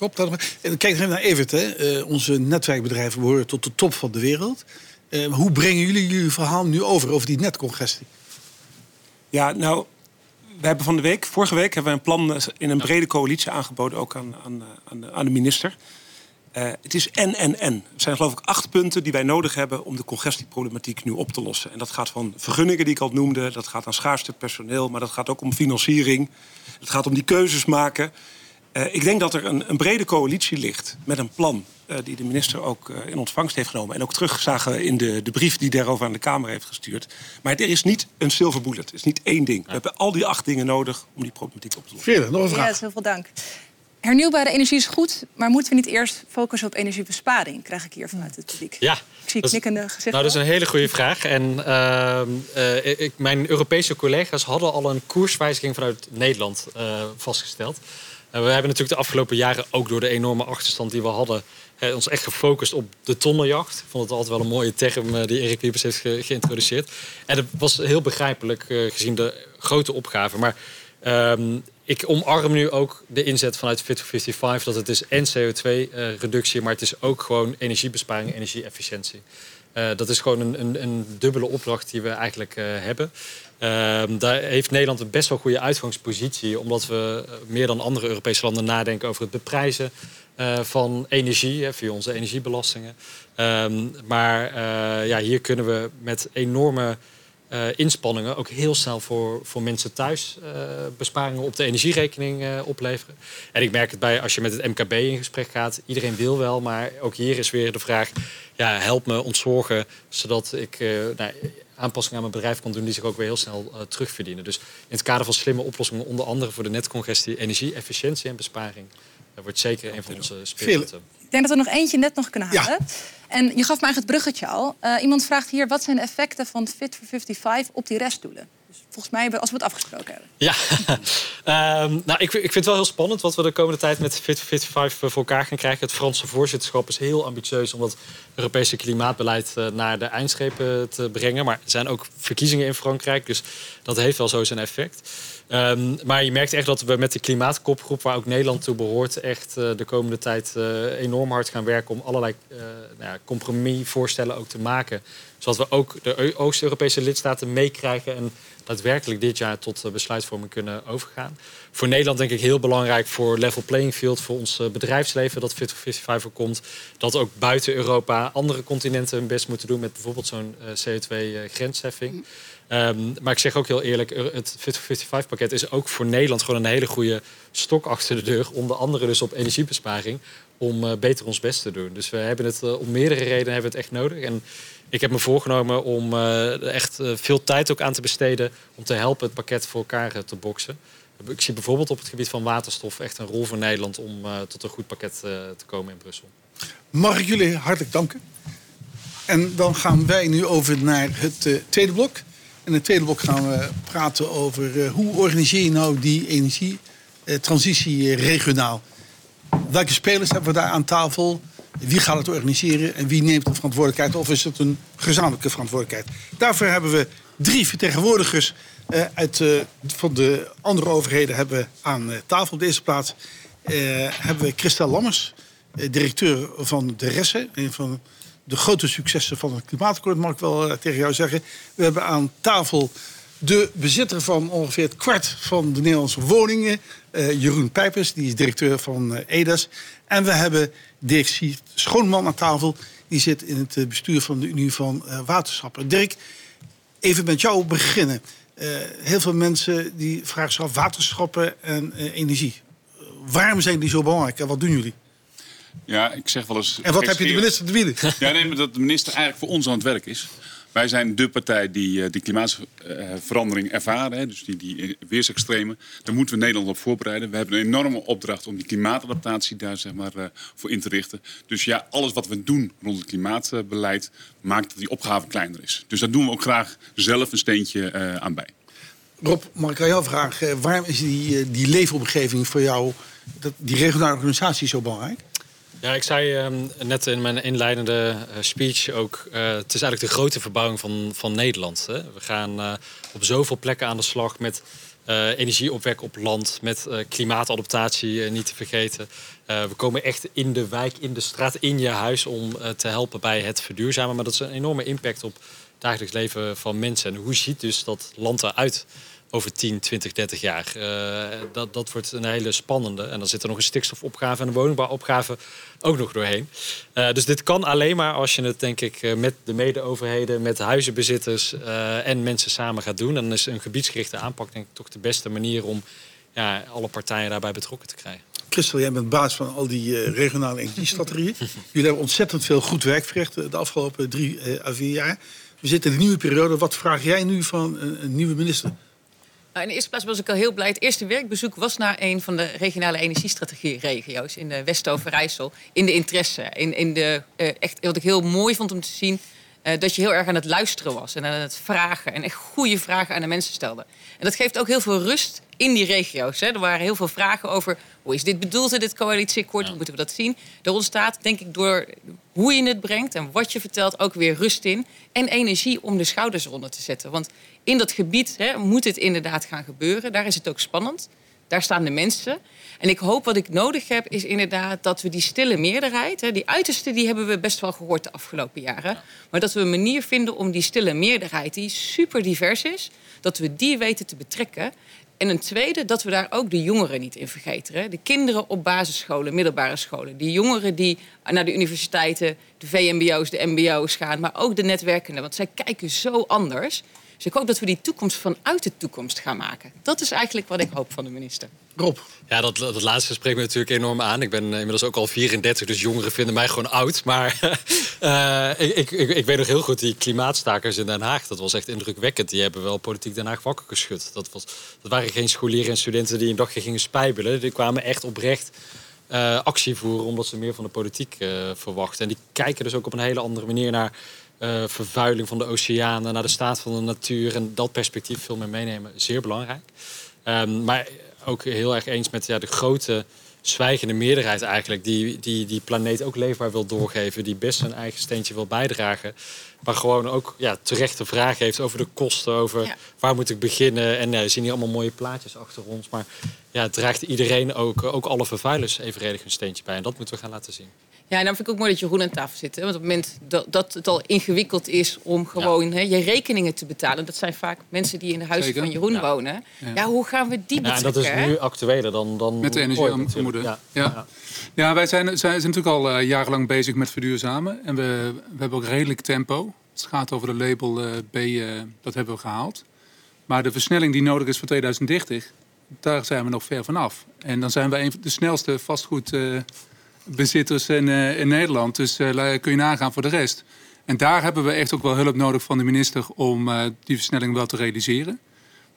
Rob, kijk even naar Evert. Hè. Uh, onze netwerkbedrijven behoren tot de top van de wereld. Uh, hoe brengen jullie jullie verhaal nu over, over die netcongestie? Ja, nou, we hebben van de week, vorige week hebben we een plan eh, in een brede coalitie aangeboden, ook aan, aan, aan, de, minister. Het is en, en, en. Er zijn geloof ik acht punten die wij nodig hebben om de congestieproblematiek nu op te lossen. En dat gaat van vergunningen die ik al noemde, dat gaat aan schaarste personeel, maar dat gaat ook om financiering. Het gaat om die keuzes maken. Uh, ik denk dat er een, een, brede coalitie ligt met een plan uh, die de minister ook uh, in ontvangst heeft genomen. En ook terugzagen in de, de brief die daarover aan de Kamer heeft gestuurd. Maar er is niet een silver bullet. Het is niet één ding. We hebben al die acht dingen nodig om die problematiek op te lossen. Veerle, nog een vraag. Ja, heel veel dank. Hernieuwbare energie is goed, maar moeten we niet eerst focussen op energiebesparing? Krijg ik hier vanuit het publiek. Ja. Ik zie knikkende gezichten. Nou, dat is een hele goede vraag. En uh, ik, mijn Europese collega's hadden al een koerswijziging vanuit Nederland uh, vastgesteld. We hebben natuurlijk de afgelopen jaren ook door de enorme achterstand die we hadden, ons echt gefocust op de tonnenjacht. Ik vond het altijd wel een mooie term eh, die Erik Wiebes heeft geïntroduceerd. En dat was heel begrijpelijk uh, gezien de grote opgave. Maar um, ik omarm nu ook de inzet vanuit Fit for 55 dat het is en CO2-reductie, uh, maar het is ook gewoon energiebesparing, energie-efficiëntie. Dat is gewoon een, een, een, dubbele opdracht die we eigenlijk hebben. Uh, daar heeft Nederland een best wel goede uitgangspositie, omdat we meer dan andere Europese landen nadenken over het beprijzen van energie via onze energiebelastingen. Ehm, maar ja, hier kunnen we met enorme eh, inspanningen ook heel snel voor, voor mensen thuis besparingen op de energierekening opleveren. En ik merk het bij als je met het MKB in gesprek gaat. Iedereen wil wel, maar ook hier is weer de vraag: ja, help me ontzorgen zodat ik nou, aanpassingen aan mijn bedrijf kan doen die zich ook weer heel snel terugverdienen. Dus in het kader van slimme oplossingen, onder andere voor de netcongestie, energie, efficiëntie en besparing, dat wordt zeker een van onze speerpunten. Ik denk dat we nog eentje net nog kunnen halen. Ja. En je gaf mij het bruggetje al. Uh, iemand vraagt hier, wat zijn de effecten van Fit for 55 op die restdoelen? Dus volgens mij, als we het afgesproken hebben. Ja, um, nou, ik, ik vind het wel heel spannend wat we de komende tijd met Fit for 55 voor elkaar gaan krijgen. Het Franse voorzitterschap is heel ambitieus om dat Europese klimaatbeleid uh, naar de eindschepen te brengen. Maar er zijn ook verkiezingen in Frankrijk, dus dat heeft wel zo zijn effect. Um, maar je merkt echt dat we met de klimaatkopgroep, waar ook Nederland toe behoort, echt de komende tijd enorm hard gaan werken om allerlei nou ja, compromisvoorstellen ook te maken. Zodat we ook de Oost-Europese lidstaten meekrijgen en daadwerkelijk dit jaar tot besluitvorming kunnen overgaan. Voor Nederland denk ik heel belangrijk voor level playing field, voor ons bedrijfsleven dat Fit for 55 komt. Dat ook buiten Europa andere continenten hun best moeten doen met bijvoorbeeld zo'n CO2-grensheffing. Um, maar ik zeg ook heel eerlijk, het Fit for 55 pakket is ook voor Nederland gewoon een hele goede stok achter de deur. Onder andere dus op energiebesparing. Om uh, beter ons best te doen. Dus we hebben het uh, om meerdere redenen hebben we het echt nodig. En ik heb me voorgenomen om uh, echt veel tijd ook aan te besteden. Om te helpen het pakket voor elkaar te boksen. Ik zie bijvoorbeeld op het gebied van waterstof echt een rol voor Nederland om tot een goed pakket te komen in Brussel. Mag ik jullie hartelijk danken. En dan gaan wij nu over naar het tweede blok. In het tweede blok gaan we praten over hoe organiseer je nou die energietransitie regionaal. Welke spelers hebben we daar aan tafel? Wie gaat het organiseren en wie neemt de verantwoordelijkheid? Of is het een gezamenlijke verantwoordelijkheid? Daarvoor hebben we drie vertegenwoordigers uh, uit, van de andere overheden hebben aan tafel. Op deze plaats hebben we Christel Lammers, directeur van de Resse, een van de grote successen van het klimaatakkoord, mag ik wel tegen jou zeggen. We hebben aan tafel de bezitter van ongeveer het kwart van de Nederlandse woningen, uh, Jeroen Pijpers, die is directeur van uh, EDAS. En we hebben Dirk Schoonman aan tafel, die zit in het bestuur van de Unie van Waterschappen. Dirk, even met jou beginnen. heel veel mensen die vragen zich af waterschappen en energie. waarom zijn die zo belangrijk en wat doen jullie? Ja, ik zeg wel eens... En wat heb je de minister te bieden? Ja, nee, maar dat de minister eigenlijk voor ons aan het werk is. Wij zijn de partij die uh, die klimaatverandering ervaren, hè, dus die, die weersextremen. Daar moeten we Nederland op voorbereiden. We hebben een enorme opdracht om die klimaatadaptatie daar zeg maar, uh, voor in te richten. Dus ja, alles wat we doen rond het klimaatbeleid maakt dat die opgave kleiner is. Dus daar doen we ook graag zelf een steentje uh, aan bij. Rob, mag ik aan jou vragen, waarom is die, die leefomgeving voor jou, die regionale organisatie zo belangrijk? Ja, ik zei um, net in mijn inleidende uh, speech ook... Uh, het is eigenlijk de grote verbouwing van, van Nederland. Hè? We gaan uh, op zoveel plekken aan de slag met energieopwek op land... met klimaatadaptatie niet te vergeten. we komen echt in de wijk, in de straat, in je huis... om te helpen bij het verduurzamen. Maar dat is een enorme impact op het dagelijks leven van mensen. En hoe ziet dus dat land eruit over 10, 20, 30 jaar. Uh, dat, dat wordt een hele spannende. En dan zit er nog een stikstofopgave en een woningbouwopgave ook nog doorheen. Uh, dus dit kan alleen maar als je het, denk ik, eh, met de mede-overheden, met huizenbezitters uh, en mensen samen gaat doen. Dan is een gebiedsgerichte aanpak, denk ik, toch de beste manier om ja, alle partijen daarbij betrokken te krijgen. Christel, jij bent baas van al die regionale energiestrategieën. Jullie hebben ontzettend veel goed werk verricht de afgelopen drie à vier jaar. We zitten in een nieuwe periode. Wat vraag jij nu van een nieuwe minister? Nou, in de eerste plaats was ik al heel blij. Het eerste werkbezoek was naar een van de regionale energiestrategie-regio's in de West-Overijssel. In de interesse. In, in de, uh, echt, wat ik heel mooi vond om te zien, uh, dat je heel erg aan het luisteren was en aan het vragen. En echt goede vragen aan de mensen stelde. En dat geeft ook heel veel rust in die regio's. Er waren heel veel vragen over is dit bedoeld in dit coalitieakkoord, hoe moeten we dat zien. Er ontstaat, denk ik, door hoe je het brengt en wat je vertelt, ook weer rust in. En energie om de schouders eronder te zetten. Want in dat gebied hè, moet het inderdaad gaan gebeuren. Daar is het ook spannend. Daar staan de mensen. En ik hoop wat ik nodig heb, is inderdaad dat we die stille meerderheid, hè, die uiterste, die hebben we best wel gehoord de afgelopen jaren. Maar dat we een manier vinden om die stille meerderheid, die super divers is, dat we die weten te betrekken. En een tweede, dat we daar ook de jongeren niet in vergeten. De kinderen op basisscholen, middelbare scholen. Die jongeren die naar de universiteiten, de VMBO's, de MBO's gaan. Maar ook de netwerkenden, want zij kijken zo anders. Dus ik hoop dat we die toekomst vanuit de toekomst gaan maken. Dat is eigenlijk wat ik hoop van de minister. Rob. Ja, dat, dat laatste spreekt me natuurlijk enorm aan. Ik ben inmiddels ook al 34, dus jongeren vinden mij gewoon oud. Maar uh, ik, ik, ik, weet nog heel goed, die klimaatstakers in Den Haag... dat was echt indrukwekkend. Die hebben wel politiek Den Haag wakker geschud. Dat, was, dat waren geen scholieren en studenten die een dagje gingen spijbelen. Die kwamen echt oprecht uh, actie voeren... omdat ze meer van de politiek uh, verwachten. En die kijken dus ook op een hele andere manier naar... Uh, vervuiling van de oceanen, naar de staat van de natuur en dat perspectief veel meer meenemen, zeer belangrijk. Um, maar ook heel erg eens met ja, de grote zwijgende meerderheid eigenlijk... Die, die die planeet ook leefbaar wil doorgeven. Die best zijn eigen steentje wil bijdragen. Maar gewoon ook ja, terechte vragen heeft over de kosten. Over waar moet ik beginnen. En ja, we zien hier allemaal mooie plaatjes achter ons. Maar ja, draagt iedereen ook, ook alle vervuilers evenredig een steentje bij. En dat moeten we gaan laten zien. Ja, en dan vind ik ook mooi dat Jeroen aan tafel zit. Hè? Want op het moment dat, dat het al ingewikkeld is om gewoon hè, je rekeningen te betalen... dat zijn vaak mensen die in de huizen van Jeroen wonen. Ja. hoe gaan we die betrekken? Ja, en dat is nu actueler dan, dan Met de energiearmoede. Ja. Ja. Ja. wij zijn, zijn, natuurlijk al uh, jarenlang bezig met verduurzamen. En we, we hebben ook redelijk tempo. Het gaat over de label uh, B, uh, dat hebben we gehaald. Maar de versnelling die nodig is voor 2030, daar zijn we nog ver vanaf. En dan zijn we een van de snelste vastgoed bezitters in, uh, in Nederland. Dus uh, kun je nagaan voor de rest. En daar hebben we echt ook wel hulp nodig van de minister om uh, die versnelling wel te realiseren.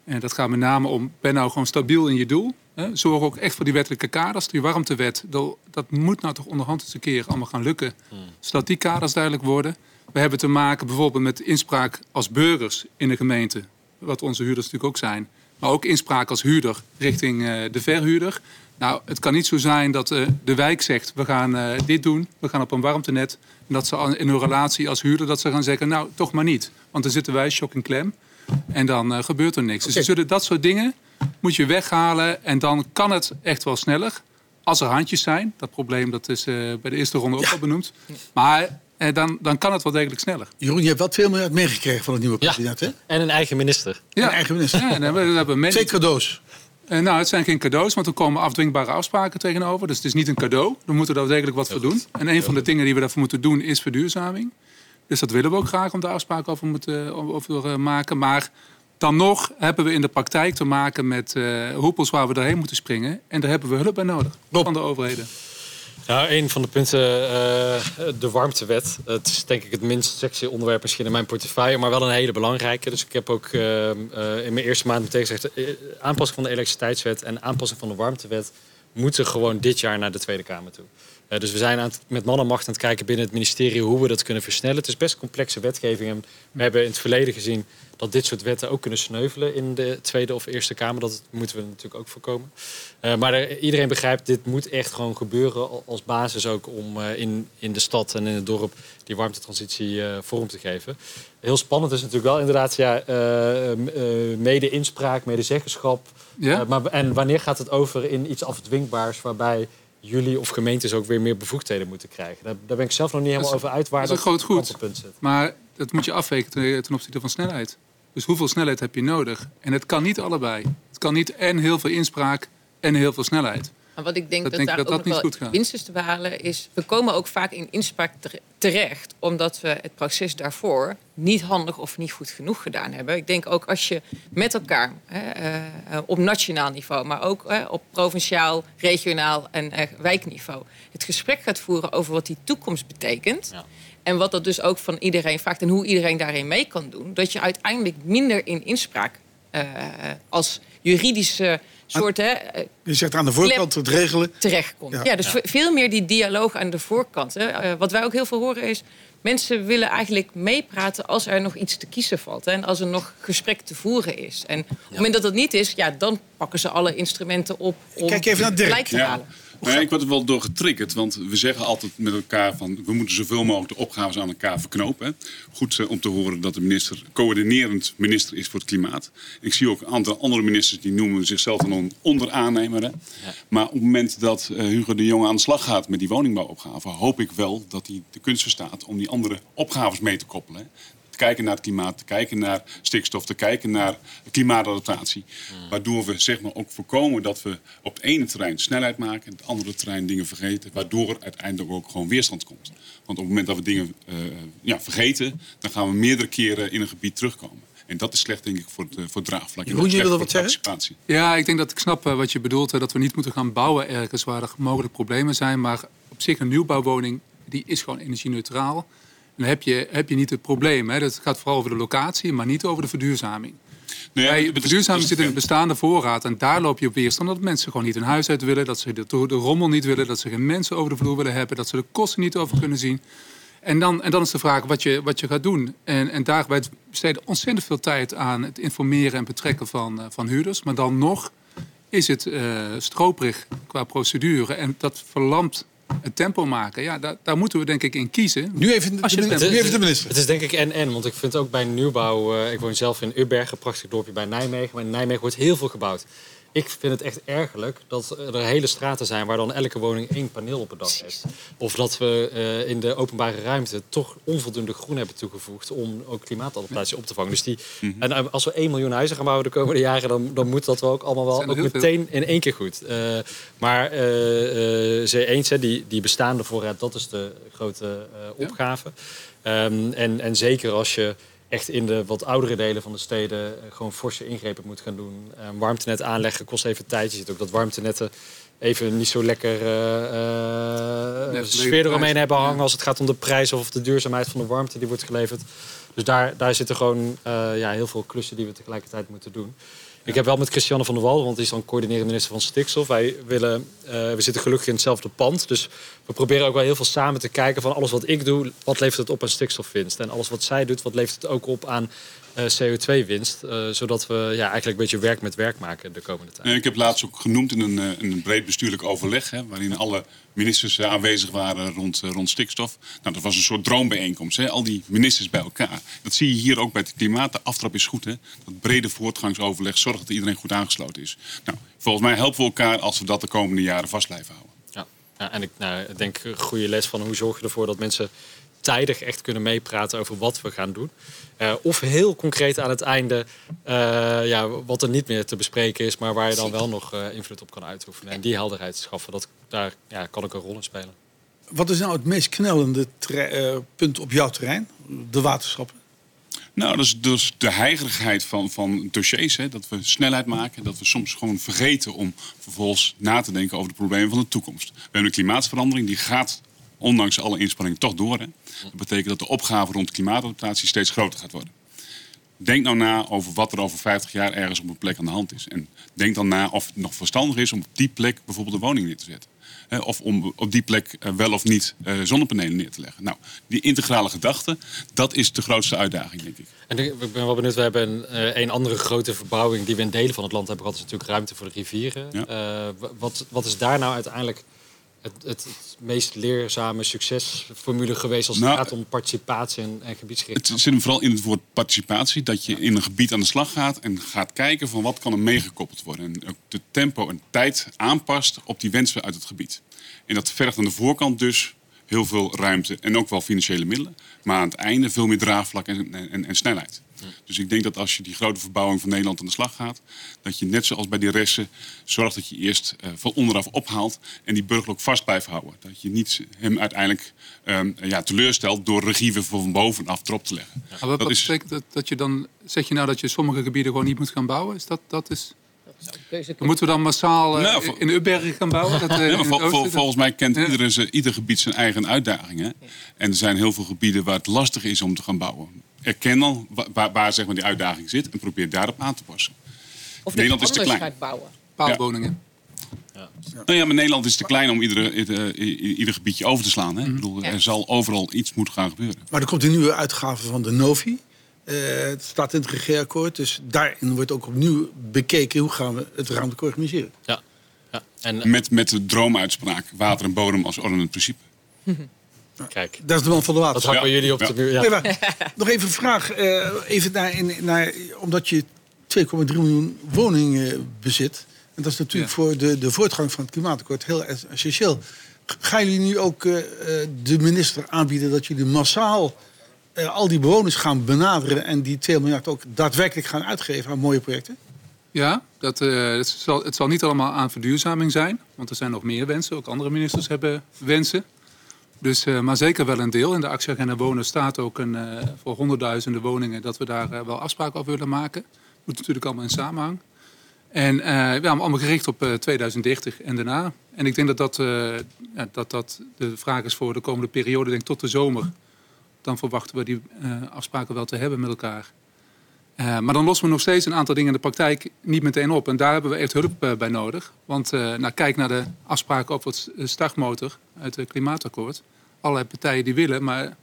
En dat gaat met name om, ben nou gewoon stabiel in je doel. Hè? Zorg ook echt voor die wettelijke kaders. Die warmtewet, dat, dat moet nou toch onderhand eens een keer allemaal gaan lukken. Hmm. Zodat die kaders duidelijk worden. We hebben te maken bijvoorbeeld met inspraak als burgers in de gemeente. Wat onze huurders natuurlijk ook zijn. Maar ook inspraak als huurder richting de verhuurder. Nou, het kan niet zo zijn dat uh, de wijk zegt... we gaan uh, dit doen, we gaan op een warmtenet... en dat ze in hun relatie als huurder dat ze gaan zeggen... nou, toch maar niet, want dan zitten wij shock en klem... en dan uh, gebeurt er niks. Okay. Dus zullen dat soort dingen moet je weghalen... en dan kan het echt wel sneller, als er handjes zijn. Dat probleem dat is bij de eerste ronde ook al benoemd. Maar dan, dan kan het wel degelijk sneller. Jeroen, je hebt wat veel miljard meegekregen van het nieuwe kabinet, ja. hè? En een eigen minister. Ja. Een eigen minister. Ja, en hebben, we hebben Twee cadeaus. Uh, nou, het zijn geen cadeaus, want er komen afdwingbare afspraken tegenover. Dus het is niet een cadeau. We moeten daar degelijk wat voor doen. En een van de dingen die we daarvoor moeten doen is verduurzaming. Dus dat willen we ook graag om daar afspraken over, moeten, over maken. Maar dan nog hebben we in de praktijk te maken met uh, hoepels waar we doorheen moeten springen. En daar hebben we hulp bij nodig van de overheden. Nou, een van de punten, uh, de warmtewet. Het is denk ik het minst sexy onderwerp misschien in mijn portefeuille, maar wel een hele belangrijke. Dus ik heb ook uh, in mijn eerste maand meteen gezegd, aanpassing van de elektriciteitswet en aanpassing van de warmtewet moeten gewoon dit jaar naar de Tweede Kamer toe. Uh, dus we zijn aan het, met man en macht aan het kijken binnen het ministerie hoe we dat kunnen versnellen. Het is best complexe wetgeving. En we hebben in het verleden gezien dat dit soort wetten ook kunnen sneuvelen in de Tweede of Eerste Kamer. Dat moeten we natuurlijk ook voorkomen. Uh, maar er, iedereen begrijpt, dit moet echt gewoon gebeuren als basis ook om uh, in, in de stad en in het dorp die warmtetransitie vorm te geven. Heel spannend is natuurlijk wel inderdaad ja, mede-inspraak, mede-zeggenschap. Ja? maar, en wanneer gaat het over in iets afdwingbaars waarbij jullie of gemeentes ook weer meer bevoegdheden moeten krijgen? Daar, daar ben ik zelf nog niet helemaal over uit waar dat, is een groot goed. Punt zit. Maar dat moet je afwegen ten opzichte van snelheid. Dus hoeveel snelheid heb je nodig? En het kan niet allebei. Het kan niet en heel veel inspraak en heel veel snelheid. Maar wat ik denk dat, dat, denk daar dat ook dat nog wel winst is te behalen is... we komen ook vaak in inspraak terecht... omdat we het proces daarvoor niet handig of niet goed genoeg gedaan hebben. Ik denk ook als je met elkaar hè, uh, op nationaal niveau... maar ook uh, op provinciaal, regionaal en uh, wijkniveau... het gesprek gaat voeren over wat die toekomst betekent... Ja. En wat dat dus ook van iedereen vraagt en hoe iedereen daarin mee kan doen. Dat je uiteindelijk minder in inspraak uh, als juridische soort. Hè, je zegt aan de voorkant het regelen. Terechtkomt. Ja, ja dus ja. veel meer die dialoog aan de voorkant. Hè. Uh, wat wij ook heel veel horen is. Mensen willen eigenlijk meepraten als er nog iets te kiezen valt. Hè, en als er nog gesprek te voeren is. En op het moment dat dat niet is, ja, dan pakken ze alle instrumenten op om Kijk even naar Dirk. gelijk te halen. Nee, ik word er wel door getriggerd. Want we zeggen altijd met elkaar van... we moeten zoveel mogelijk de opgaves aan elkaar verknopen. Goed uh, om te horen dat de minister coördinerend minister is voor het klimaat. Ik zie ook een aantal andere ministers die noemen zichzelf dan een onderaannemer. Ja. Maar op het moment dat uh, Hugo de Jonge aan de slag gaat met die woningbouwopgave... hoop ik wel dat hij de kunst verstaat om die andere opgaves mee te koppelen. Hè te kijken naar het klimaat, te kijken naar stikstof, te kijken naar klimaatadaptatie. Hmm. Waardoor we zeg maar, ook voorkomen dat we op het ene terrein snelheid maken en het andere terrein dingen vergeten. Waardoor er uiteindelijk ook gewoon weerstand komt. Want op het moment dat we dingen uh, ja, vergeten, dan gaan we meerdere keren in een gebied terugkomen. En dat is slecht, denk ik, voor het, eh, voor het draagvlak. Jeroen, je wilde voor wat de participatie. Ja, ik denk dat ik snap eh, wat je bedoelt. hè, Dat we niet moeten gaan bouwen ergens waar er mogelijk problemen zijn. Maar op zich een nieuwbouwwoning, die is gewoon energie-neutraal. Dan heb je, heb je niet het probleem. Hè. Dat gaat vooral over de locatie, maar niet over de verduurzaming. Bij het de verduurzaming zit in de bestaande voorraad. En daar loop je op weerstand dat mensen gewoon niet hun huis uit willen. Dat ze de, de rommel niet willen. Dat ze geen mensen over de vloer willen hebben. Dat ze de kosten niet over kunnen zien. En dan, en dan is de vraag wat je, wat je gaat doen. En, en daar wij besteden ontzettend veel tijd aan het informeren en betrekken van, eh, van huurders. Maar dan nog is het eh stroperig qua procedure. En dat verlamt het tempo maken. Ja, daar, daar moeten we denk ik in kiezen. Nu even, Als je de, het nu bent. even de minister. Het is denk ik en-en, want ik vind ook bij nieuwbouw... eh, ik woon zelf in Ubbergen, een prachtig dorpje bij Nijmegen. Maar in Nijmegen wordt heel veel gebouwd. Ik vind het echt ergerlijk dat er hele straten zijn... waar dan elke woning één paneel op het dak heeft. Of dat we eh, in de openbare ruimte toch onvoldoende groen hebben toegevoegd... om ook klimaatadaptatie op te vangen. Dus die, En eh, als we 1 miljoen huizen gaan bouwen de komende jaren... dan, dan moet dat wel ook allemaal wel ook veel. meteen in één keer goed. Eh, maar eh, ze eens, hè, die, die bestaande voorraad, dat is de grote opgave. Ehm, en, en zeker als je echt in de wat oudere delen van de steden eh, gewoon forse ingrepen moet gaan doen. Een warmtenet aanleggen kost even tijd. Je ziet ook dat warmtenetten even niet zo lekker Nee, sfeer eromheen hebben hangen als het gaat om de prijs of de duurzaamheid van de warmte die wordt geleverd. Dus daar, daar zitten gewoon ja, heel veel klussen die we tegelijkertijd moeten doen. Ik heb wel met Christiane van der Wal, want die is dan coördinerend minister van Stikstof. Wij willen, eh, we zitten gelukkig in hetzelfde pand. Dus we proberen ook wel heel veel samen te kijken van alles wat ik doe, wat levert het op aan stikstofwinst? En alles wat zij doet, wat levert het ook op aan CO2-winst? Eh, zodat we ja, eigenlijk een beetje werk met werk maken de komende tijd. Ik heb laatst ook genoemd in een, eh, een breed bestuurlijk overleg, hè, waarin alle ministers eh, aanwezig waren rond, eh, rond stikstof. Nou, dat was een soort droombijeenkomst, hè, al die ministers bij elkaar. Dat zie je hier ook bij het klimaat. De aftrap is goed, hè. Dat brede voortgangsoverleg zorgt dat iedereen goed aangesloten is. Nou, volgens mij helpen we elkaar als we dat de komende jaren vast blijven houden. Ja. Ja, en ik nou, ik denk een goede les van hoe zorg je ervoor dat mensen tijdig echt kunnen meepraten over wat we gaan doen. Eh, of heel concreet aan het einde eh, ja, wat er niet meer te bespreken is, maar waar je dan wel nog eh, invloed op kan uitoefenen. En die helderheid schaffen, dat, daar ja, kan ik een rol in spelen. Wat is nou het meest knellende eh, punt op jouw terrein? De waterschappen. Nou, dat is dus de heigerigheid van, van dossiers. Hè? Dat we snelheid maken. Dat we soms gewoon vergeten om vervolgens na te denken over de problemen van de toekomst. We hebben een klimaatverandering die gaat, ondanks alle inspanningen, toch door. Hè? Dat betekent dat de opgave rond klimaatadaptatie steeds groter gaat worden. Denk nou na over wat er over 50 jaar ergens op een plek aan de hand is. En denk dan na of het nog verstandig is om op die plek bijvoorbeeld een woning neer te zetten. Of om op die plek eh, wel of niet eh, zonnepanelen neer te leggen. Nou, die integrale gedachte, dat is de grootste uitdaging, denk ik. En ik ben wel benieuwd, we hebben een, eh, een andere grote verbouwing die we in delen van het land hebben gehad, is natuurlijk ruimte voor de rivieren. Ja. Wat, wat is daar nou uiteindelijk het, het, het meest leerzame succesformule geweest als het Nou, gaat om participatie en, en gebiedsgericht? Het zit hem vooral in het woord participatie. Dat je in een gebied aan de slag gaat en gaat kijken van wat kan er meegekoppeld worden. En ook de tempo en tijd aanpast op die wensen uit het gebied. En dat vergt aan de voorkant dus heel veel ruimte en ook wel financiële middelen. Maar aan het einde veel meer draagvlak en, en, en snelheid. Dus ik denk dat als je die grote verbouwing van Nederland aan de slag gaat, dat je net zoals bij die resten zorgt dat je eerst eh, van onderaf ophaalt en die burger ook vast blijft houden. Dat je niet hem uiteindelijk ehm, ja, teleurstelt door regie weer van bovenaf erop te leggen. Maar wat, Dat wat is- betekent dat, dat je dan... Zeg je nou dat je sommige gebieden gewoon niet moet gaan bouwen? Is dat, dat is... Moeten we dan massaal eh, Nou, in Ubbergen gaan bouwen? Dat, eh, Ja, in maar het vol- vol- oosten? volgens mij kent Ja. iedere, ze- ieder gebied zijn eigen uitdagingen. En er zijn heel veel gebieden waar het lastig is om te gaan bouwen. Erken dan wa- waar, waar zeg maar, die uitdaging zit en probeer daarop aan te passen. Of Nederland dat is je te klein. gaat bouwen. Nou ja, maar Nederland is te klein om iedere, ieder, ieder gebiedje over te slaan. Hè? Ik bedoel, Ja. er zal overal iets moeten gaan gebeuren. Maar er komt een nieuwe uitgave van de Novi. Eh, het staat in het regeerakkoord. Dus daarin wordt ook opnieuw bekeken hoe gaan we het ruimtelijk organiseren. Ja. ja. En Met, met de droomuitspraak water en bodem als ordenend principe. kijk, Dat is de man van de dat water. hangen Ja. jullie op Ja. de muur. Ja. Nee, maar, nog even een vraag. eh, even naar, in- naar, omdat je 2,3 miljoen woningen bezit. En dat is natuurlijk Ja. voor de, de voortgang van het klimaatakkoord heel es- essentieel. Gaan jullie nu ook eh, eh, de minister aanbieden dat jullie massaal eh, al die bewoners gaan benaderen en die 2 miljard ook daadwerkelijk gaan uitgeven aan mooie projecten? Ja, dat, eh, het, zal, het zal niet allemaal aan verduurzaming zijn. Want er zijn nog meer wensen. Ook andere ministers hebben wensen. Dus, uh, maar zeker wel een deel. In de actieagenda wonen staat ook een, uh, voor honderdduizenden woningen dat we daar wel afspraken over willen maken. Moet natuurlijk allemaal in samenhang. En we hebben allemaal gericht op 2030 en daarna. En ik denk dat dat, ja, dat dat de vraag is voor de komende periode, denk tot de zomer. Dan verwachten we die afspraken wel te hebben met elkaar. Uh, maar dan lossen we nog steeds een aantal dingen in de praktijk niet meteen op. En daar hebben we echt hulp uh, bij nodig. Want nou, kijk naar de afspraken over het startmotor uit het klimaatakkoord. Allerlei partijen die willen, maar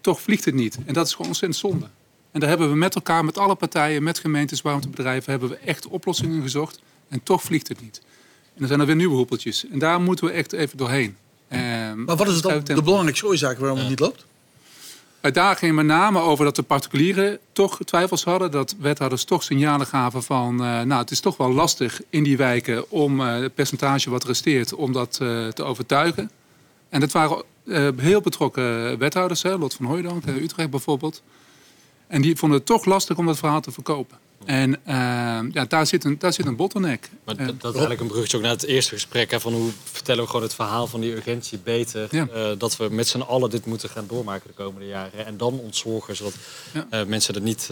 toch vliegt het niet. En dat is gewoon ontzettend zonde. En daar hebben we met elkaar, met alle partijen, met gemeentes, warmtebedrijven... hebben we echt oplossingen gezocht. En toch vliegt het niet. En dan zijn er weer nieuwe hoepeltjes. En daar moeten we echt even doorheen. Maar wat is dan de belangrijkste oorzaak waarom het niet loopt? Daar ging met name over dat de particulieren toch twijfels hadden. Dat wethouders toch signalen gaven van... Uh, nou, het is toch wel lastig in die wijken om uh, het percentage wat resteert... om dat uh, te overtuigen. En dat waren heel betrokken wethouders. Hè, Lot van Hooijdonk, Utrecht bijvoorbeeld. En die vonden het toch lastig om dat verhaal te verkopen. En uh, ja, daar, zit een, daar zit een bottleneck. Maar dat, dat is eigenlijk een bruggetje ook naar het eerste gesprek. Hè, van hoe vertellen we gewoon het verhaal van die urgentie beter. Ja. Uh, dat we met z'n allen dit moeten gaan doormaken de komende jaren. En dan ontzorgen, zodat ja. uh, mensen er niet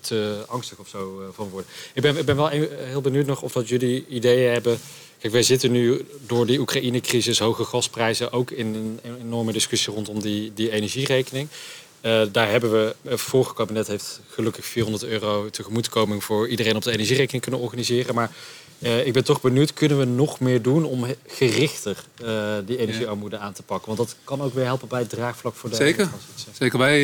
te angstig of zo van worden. Ik ben, ik ben wel heel benieuwd nog of dat jullie ideeën hebben... Kijk, wij zitten nu door die Oekraïne-crisis, hoge gasprijzen... ook in een enorme discussie rondom die, die energierekening. Uh, daar hebben we, het vorige kabinet heeft gelukkig 400 euro tegemoetkoming voor iedereen op de energierekening kunnen organiseren. Maar uh, ik ben toch benieuwd, kunnen we nog meer doen om gerichter uh, die energiearmoede aan te pakken? Want dat kan ook weer helpen bij het draagvlak voor de Zeker, Zeker. wij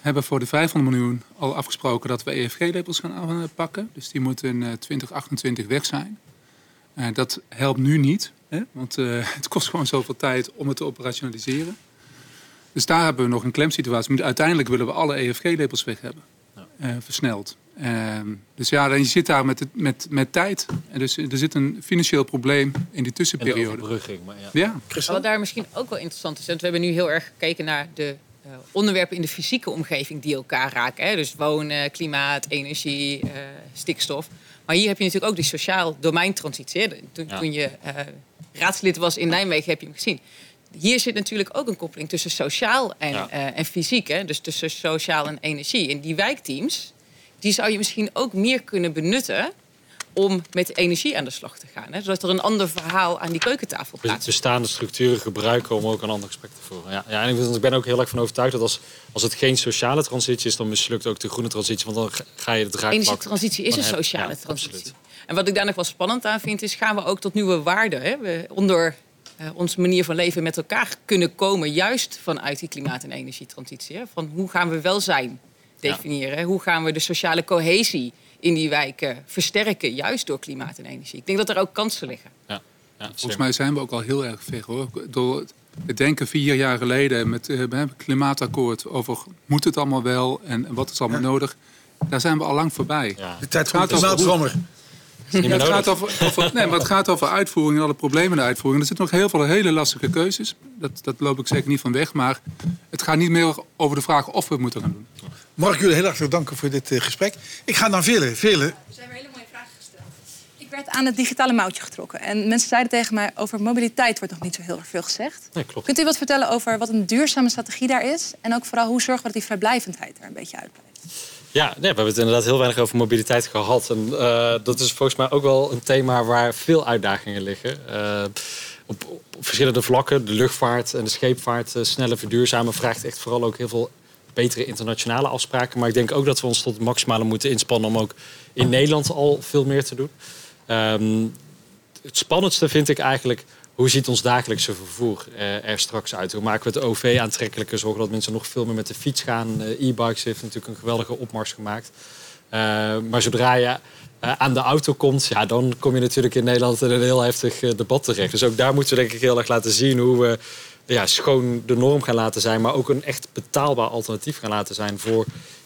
hebben voor de 500 miljoen al afgesproken dat we EFG-labels gaan aanpakken. Dus die moeten in 2028 weg zijn. dat helpt nu niet, hè? want het kost gewoon zoveel tijd om het te operationaliseren. Dus daar hebben we nog een klemsituatie. Maar uiteindelijk willen we alle EFG-lepels weg hebben. Ja. Uh, versneld. Uh, dus ja, dan je zit daar met, met, met tijd. En dus er zit een financieel probleem in die tussenperiode. En maar ja. ja. Wat daar misschien ook wel interessant is. Want we hebben nu heel erg gekeken naar de uh, onderwerpen in de fysieke omgeving die elkaar raken. Hè? Dus wonen, klimaat, energie, uh, stikstof. Maar hier heb je natuurlijk ook die sociaal domeintransitie. Toen, ja. toen je raadslid was in Nijmegen heb je hem gezien hier zit natuurlijk ook een koppeling tussen sociaal en, ja. uh, en fysiek. Hè? Dus tussen sociaal en energie. En die wijkteams, die zou je misschien ook meer kunnen benutten om met energie aan de slag te gaan. Hè? Zodat er een ander verhaal aan die keukentafel plaatst. Bestaande structuren gebruiken om ook een ander gesprek te voeren. Ja, ja, en ik ben ook heel erg van overtuigd dat als, als het geen sociale transitie is... dan mislukt ook de groene transitie, want dan ga je het draagvlak... Energietransitie is een sociale ja, transitie. Absoluut. En wat ik daar nog wel spannend aan vind, is gaan we ook tot nieuwe waarden. Hè? We, onder onze manier van leven met elkaar kunnen komen, juist vanuit die klimaat- en energietransitie. Hè? Van hoe gaan we welzijn definiëren? Ja. Hoe gaan we de sociale cohesie in die wijken versterken, juist door klimaat en energie? Ik denk dat er ook kansen liggen. Ja. Ja, Volgens mij zijn we ook al heel erg ver hoor. Door het denken vier jaar geleden met uh, het klimaatakkoord over moet het allemaal wel en wat is allemaal nodig. Daar zijn we al lang voorbij. De tijd van de klimaatrammer. Ja, het, gaat over, over, nee, maar het gaat over uitvoering en alle problemen in de uitvoering. Er zitten nog heel veel hele lastige keuzes. Dat, dat loop ik zeker niet van weg. Maar het gaat niet meer over de vraag of we het moeten gaan doen. Mag ik jullie heel hartelijk danken voor dit uh, gesprek. Ik ga naar Vele. Vele. Er zijn weer hele mooie vragen gesteld. Ik werd aan het digitale mouwtje getrokken. En mensen zeiden tegen mij, over mobiliteit wordt nog niet zo heel erg veel gezegd. Nee, klopt. Kunt u wat vertellen over wat een duurzame strategie daar is? En ook vooral hoe zorgen we dat die vrijblijvendheid er een beetje uitblijft? Ja, nee, we hebben het inderdaad heel weinig over mobiliteit gehad. En uh, dat is volgens mij ook wel een thema waar veel uitdagingen liggen. Uh, op, verschillende vlakken. De luchtvaart en de scheepvaart uh, sneller verduurzamen vraagt echt vooral ook heel veel betere internationale afspraken. Maar ik denk ook dat we ons tot het maximale moeten inspannen om ook in Nederland al veel meer te doen. Um, het spannendste vind ik eigenlijk hoe ziet ons dagelijkse vervoer er straks uit? Hoe maken we het OV aantrekkelijker? Zorgen dat mensen nog veel meer met de fiets gaan. E-bikes heeft natuurlijk een geweldige opmars gemaakt. Uh, maar zodra je aan de auto komt, ja, dan kom je natuurlijk in Nederland in een heel heftig debat terecht. Dus ook daar moeten we denk ik heel erg laten zien hoe we ja, schoon de norm gaan laten zijn, maar ook een echt betaalbaar alternatief gaan laten zijn voor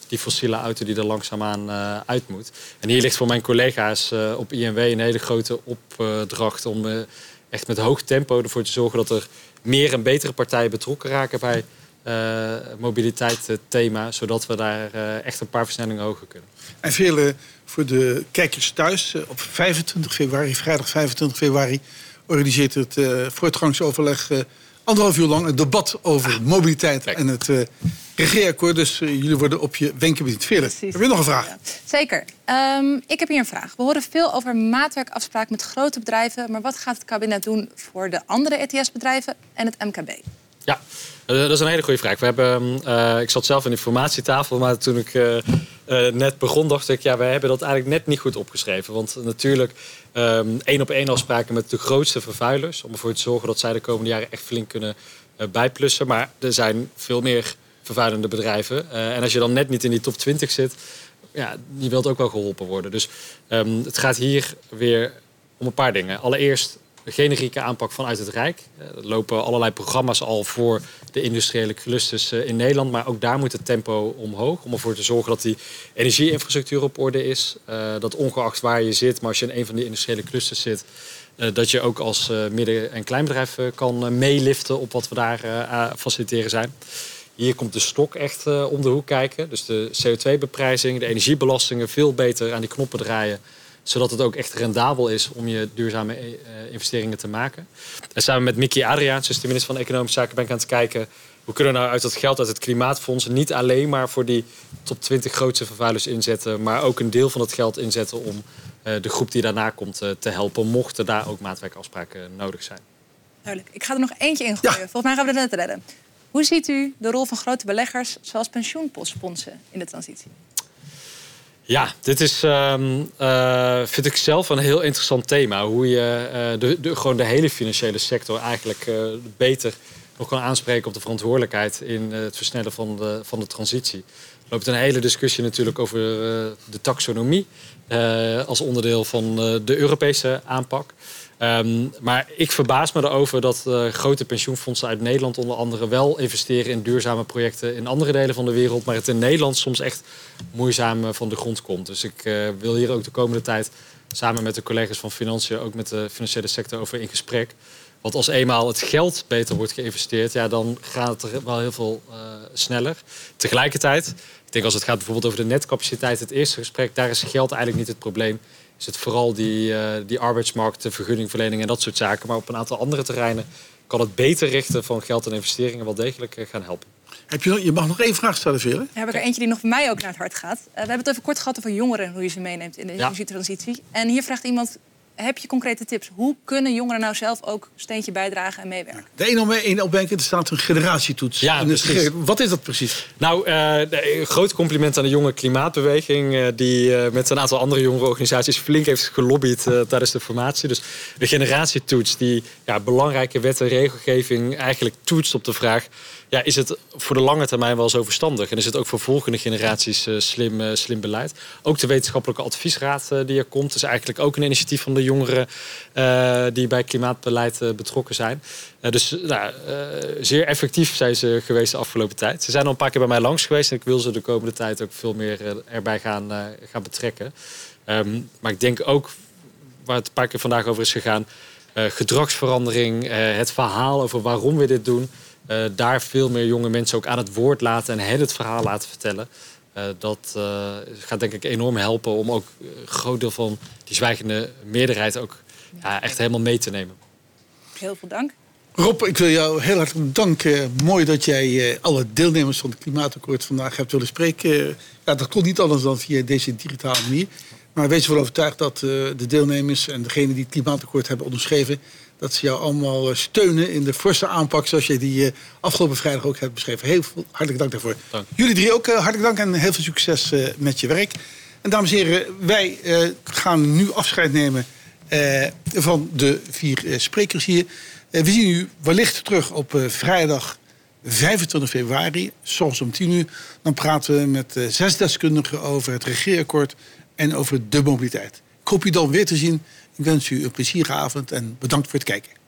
die fossiele auto die er langzaamaan uit moet. En hier ligt voor mijn collega's op INW een hele grote opdracht om echt met hoog tempo ervoor te zorgen dat er meer en betere partijen betrokken raken bij uh, mobiliteit thema, zodat we daar uh, echt een paar versnellingen hoger kunnen. En vele voor de kijkers thuis, op 25 februari, vrijdag 25 februari, organiseert het voortgangsoverleg anderhalf uur lang een debat over mobiliteit en het uh, regeerakkoord. Dus uh, jullie worden op je wenken bediend. Veerle, heb je nog een vraag? Ja. Zeker. Um, ik heb hier een vraag. We horen veel over maatwerkafspraken met grote bedrijven. Maar wat gaat het kabinet doen voor de andere ETS-bedrijven en het MKB? Ja, eh, dat is een hele goede vraag. We hebben, uh, ik zat zelf in de informatietafel, maar toen ik uh, net begon, dacht ik, ja, wij hebben dat eigenlijk net niet goed opgeschreven. Want natuurlijk um, één op één afspraken met de grootste vervuilers, om ervoor te zorgen dat zij de komende jaren echt flink kunnen bijplussen. Maar er zijn veel meer vervuilende bedrijven. en als je dan net niet in die top 20 zit, ja, die wilt ook wel geholpen worden. Dus um, het gaat hier weer om een paar dingen. Allereerst generieke aanpak vanuit het Rijk. Eh, er lopen allerlei programma's al voor de industriële clusters eh, in Nederland. Maar ook daar moet het tempo omhoog. Om ervoor te zorgen dat die energieinfrastructuur op orde is. Eh, dat ongeacht waar je zit, maar als je in een van die industriële clusters zit. dat je ook als midden- en kleinbedrijf kan meeliften op wat we daar faciliteren zijn. Hier komt de stok echt om de hoek kijken. Dus de CO2-beprijzing, de energiebelastingen veel beter aan die knoppen draaien zodat het ook echt rendabel is om je duurzame eh, investeringen te maken. En samen met Mickey Adriaans, dus de minister van Economische Zaken, ben ik aan het kijken... hoe kunnen we nou uit dat geld uit het klimaatfonds... niet alleen maar voor die top 20 grootste vervuilers inzetten... maar ook een deel van het geld inzetten om eh, de groep die daarna komt eh, te helpen... mochten daar ook maatwerkafspraken nodig zijn. Duidelijk. Ik ga er nog eentje in gooien. Volgens mij gaan we het net redden. Hoe ziet u de rol van grote beleggers zoals pensioenpostsponsor in de transitie? Ja, dit is, ehm, eh, vind ik zelf een heel interessant thema. Hoe je uh, de, de, gewoon de hele financiële sector eigenlijk uh, beter nog kan aanspreken op de verantwoordelijkheid in het versnellen van de, van de transitie. Er loopt een hele discussie natuurlijk over de taxonomie als onderdeel van de Europese aanpak. Um, maar ik verbaas me erover dat uh, grote pensioenfondsen uit Nederland onder andere wel investeren in duurzame projecten in andere delen van de wereld, maar het in Nederland soms echt moeizaam uh, van de grond komt. Dus ik uh, wil hier ook de komende tijd samen met de collega's van Financiën, ook met de financiële sector over in gesprek. Want als eenmaal het geld beter wordt geïnvesteerd, ja, dan gaat het er wel heel veel sneller. Tegelijkertijd, ik denk als het gaat bijvoorbeeld over de netcapaciteit, het eerste gesprek, daar is geld eigenlijk niet het probleem is het vooral die, uh, die arbeidsmarkt, de vergunningverlening en dat soort zaken. Maar op een aantal andere terreinen kan het beter richten van geld en investeringen wel degelijk eh, gaan helpen. Heb je, je mag nog één vraag stellen, Vele. heb ik er eentje die nog voor mij ook naar het hart gaat. Uh, we hebben het even kort gehad over jongeren, hoe je ze meeneemt in de energietransitie. En hier vraagt iemand, heb je concrete tips? Hoe kunnen jongeren nou zelf ook een steentje bijdragen en meewerken? De een om één opdenken, er staat een generatietoets. Ja, Wat is dat precies? Nou, uh, een groot compliment aan de jonge klimaatbeweging... Uh, die uh, met een aantal andere organisaties flink heeft gelobbyd tijdens de formatie. Dus de generatietoets die ja, belangrijke wet en regelgeving eigenlijk toetst op de vraag ja, is het voor de lange termijn wel zo verstandig? En is het ook voor volgende generaties uh, slim, uh, slim beleid? Ook de wetenschappelijke adviesraad uh, die er komt, is eigenlijk ook een initiatief van de jongeren die bij klimaatbeleid betrokken zijn. dus nou, zeer effectief zijn ze geweest de afgelopen tijd. Ze zijn al een paar keer bij mij langs geweest en ik wil ze de komende tijd ook veel meer erbij gaan, gaan betrekken. Um, maar ik denk ook, waar het een paar keer vandaag over is gegaan, gedragsverandering, het verhaal over waarom we dit doen. Uh, daar veel meer jonge mensen ook aan het woord laten en hen het verhaal laten vertellen. Uh, dat uh, gaat denk ik enorm helpen om ook een groot deel van die zwijgende meerderheid ook ja, echt helemaal mee te nemen. Heel veel dank. Rob, ik wil jou heel hartelijk bedanken. Mooi dat jij alle deelnemers van het Klimaatakkoord vandaag hebt willen spreken. Ja, dat kon niet anders dan via deze digitale manier. Maar wees ervan overtuigd dat de deelnemers en degenen die het Klimaatakkoord hebben onderschreven dat ze jou allemaal eh, steunen in de forse aanpak zoals je die eh, afgelopen vrijdag ook hebt beschreven. Heel veel, hartelijk dank daarvoor. Dank. Jullie drie ook eh, hartelijk dank en heel veel succes met je werk. En dames en heren, wij gaan nu afscheid nemen van de vier sprekers hier. we zien u wellicht terug op vrijdag 25 februari, soms om 10 uur. Dan praten we met zes deskundigen over het regeerakkoord en over de mobiliteit. Ik hoop u dan weer te zien. Ik wens u een plezierige avond en bedankt voor het kijken.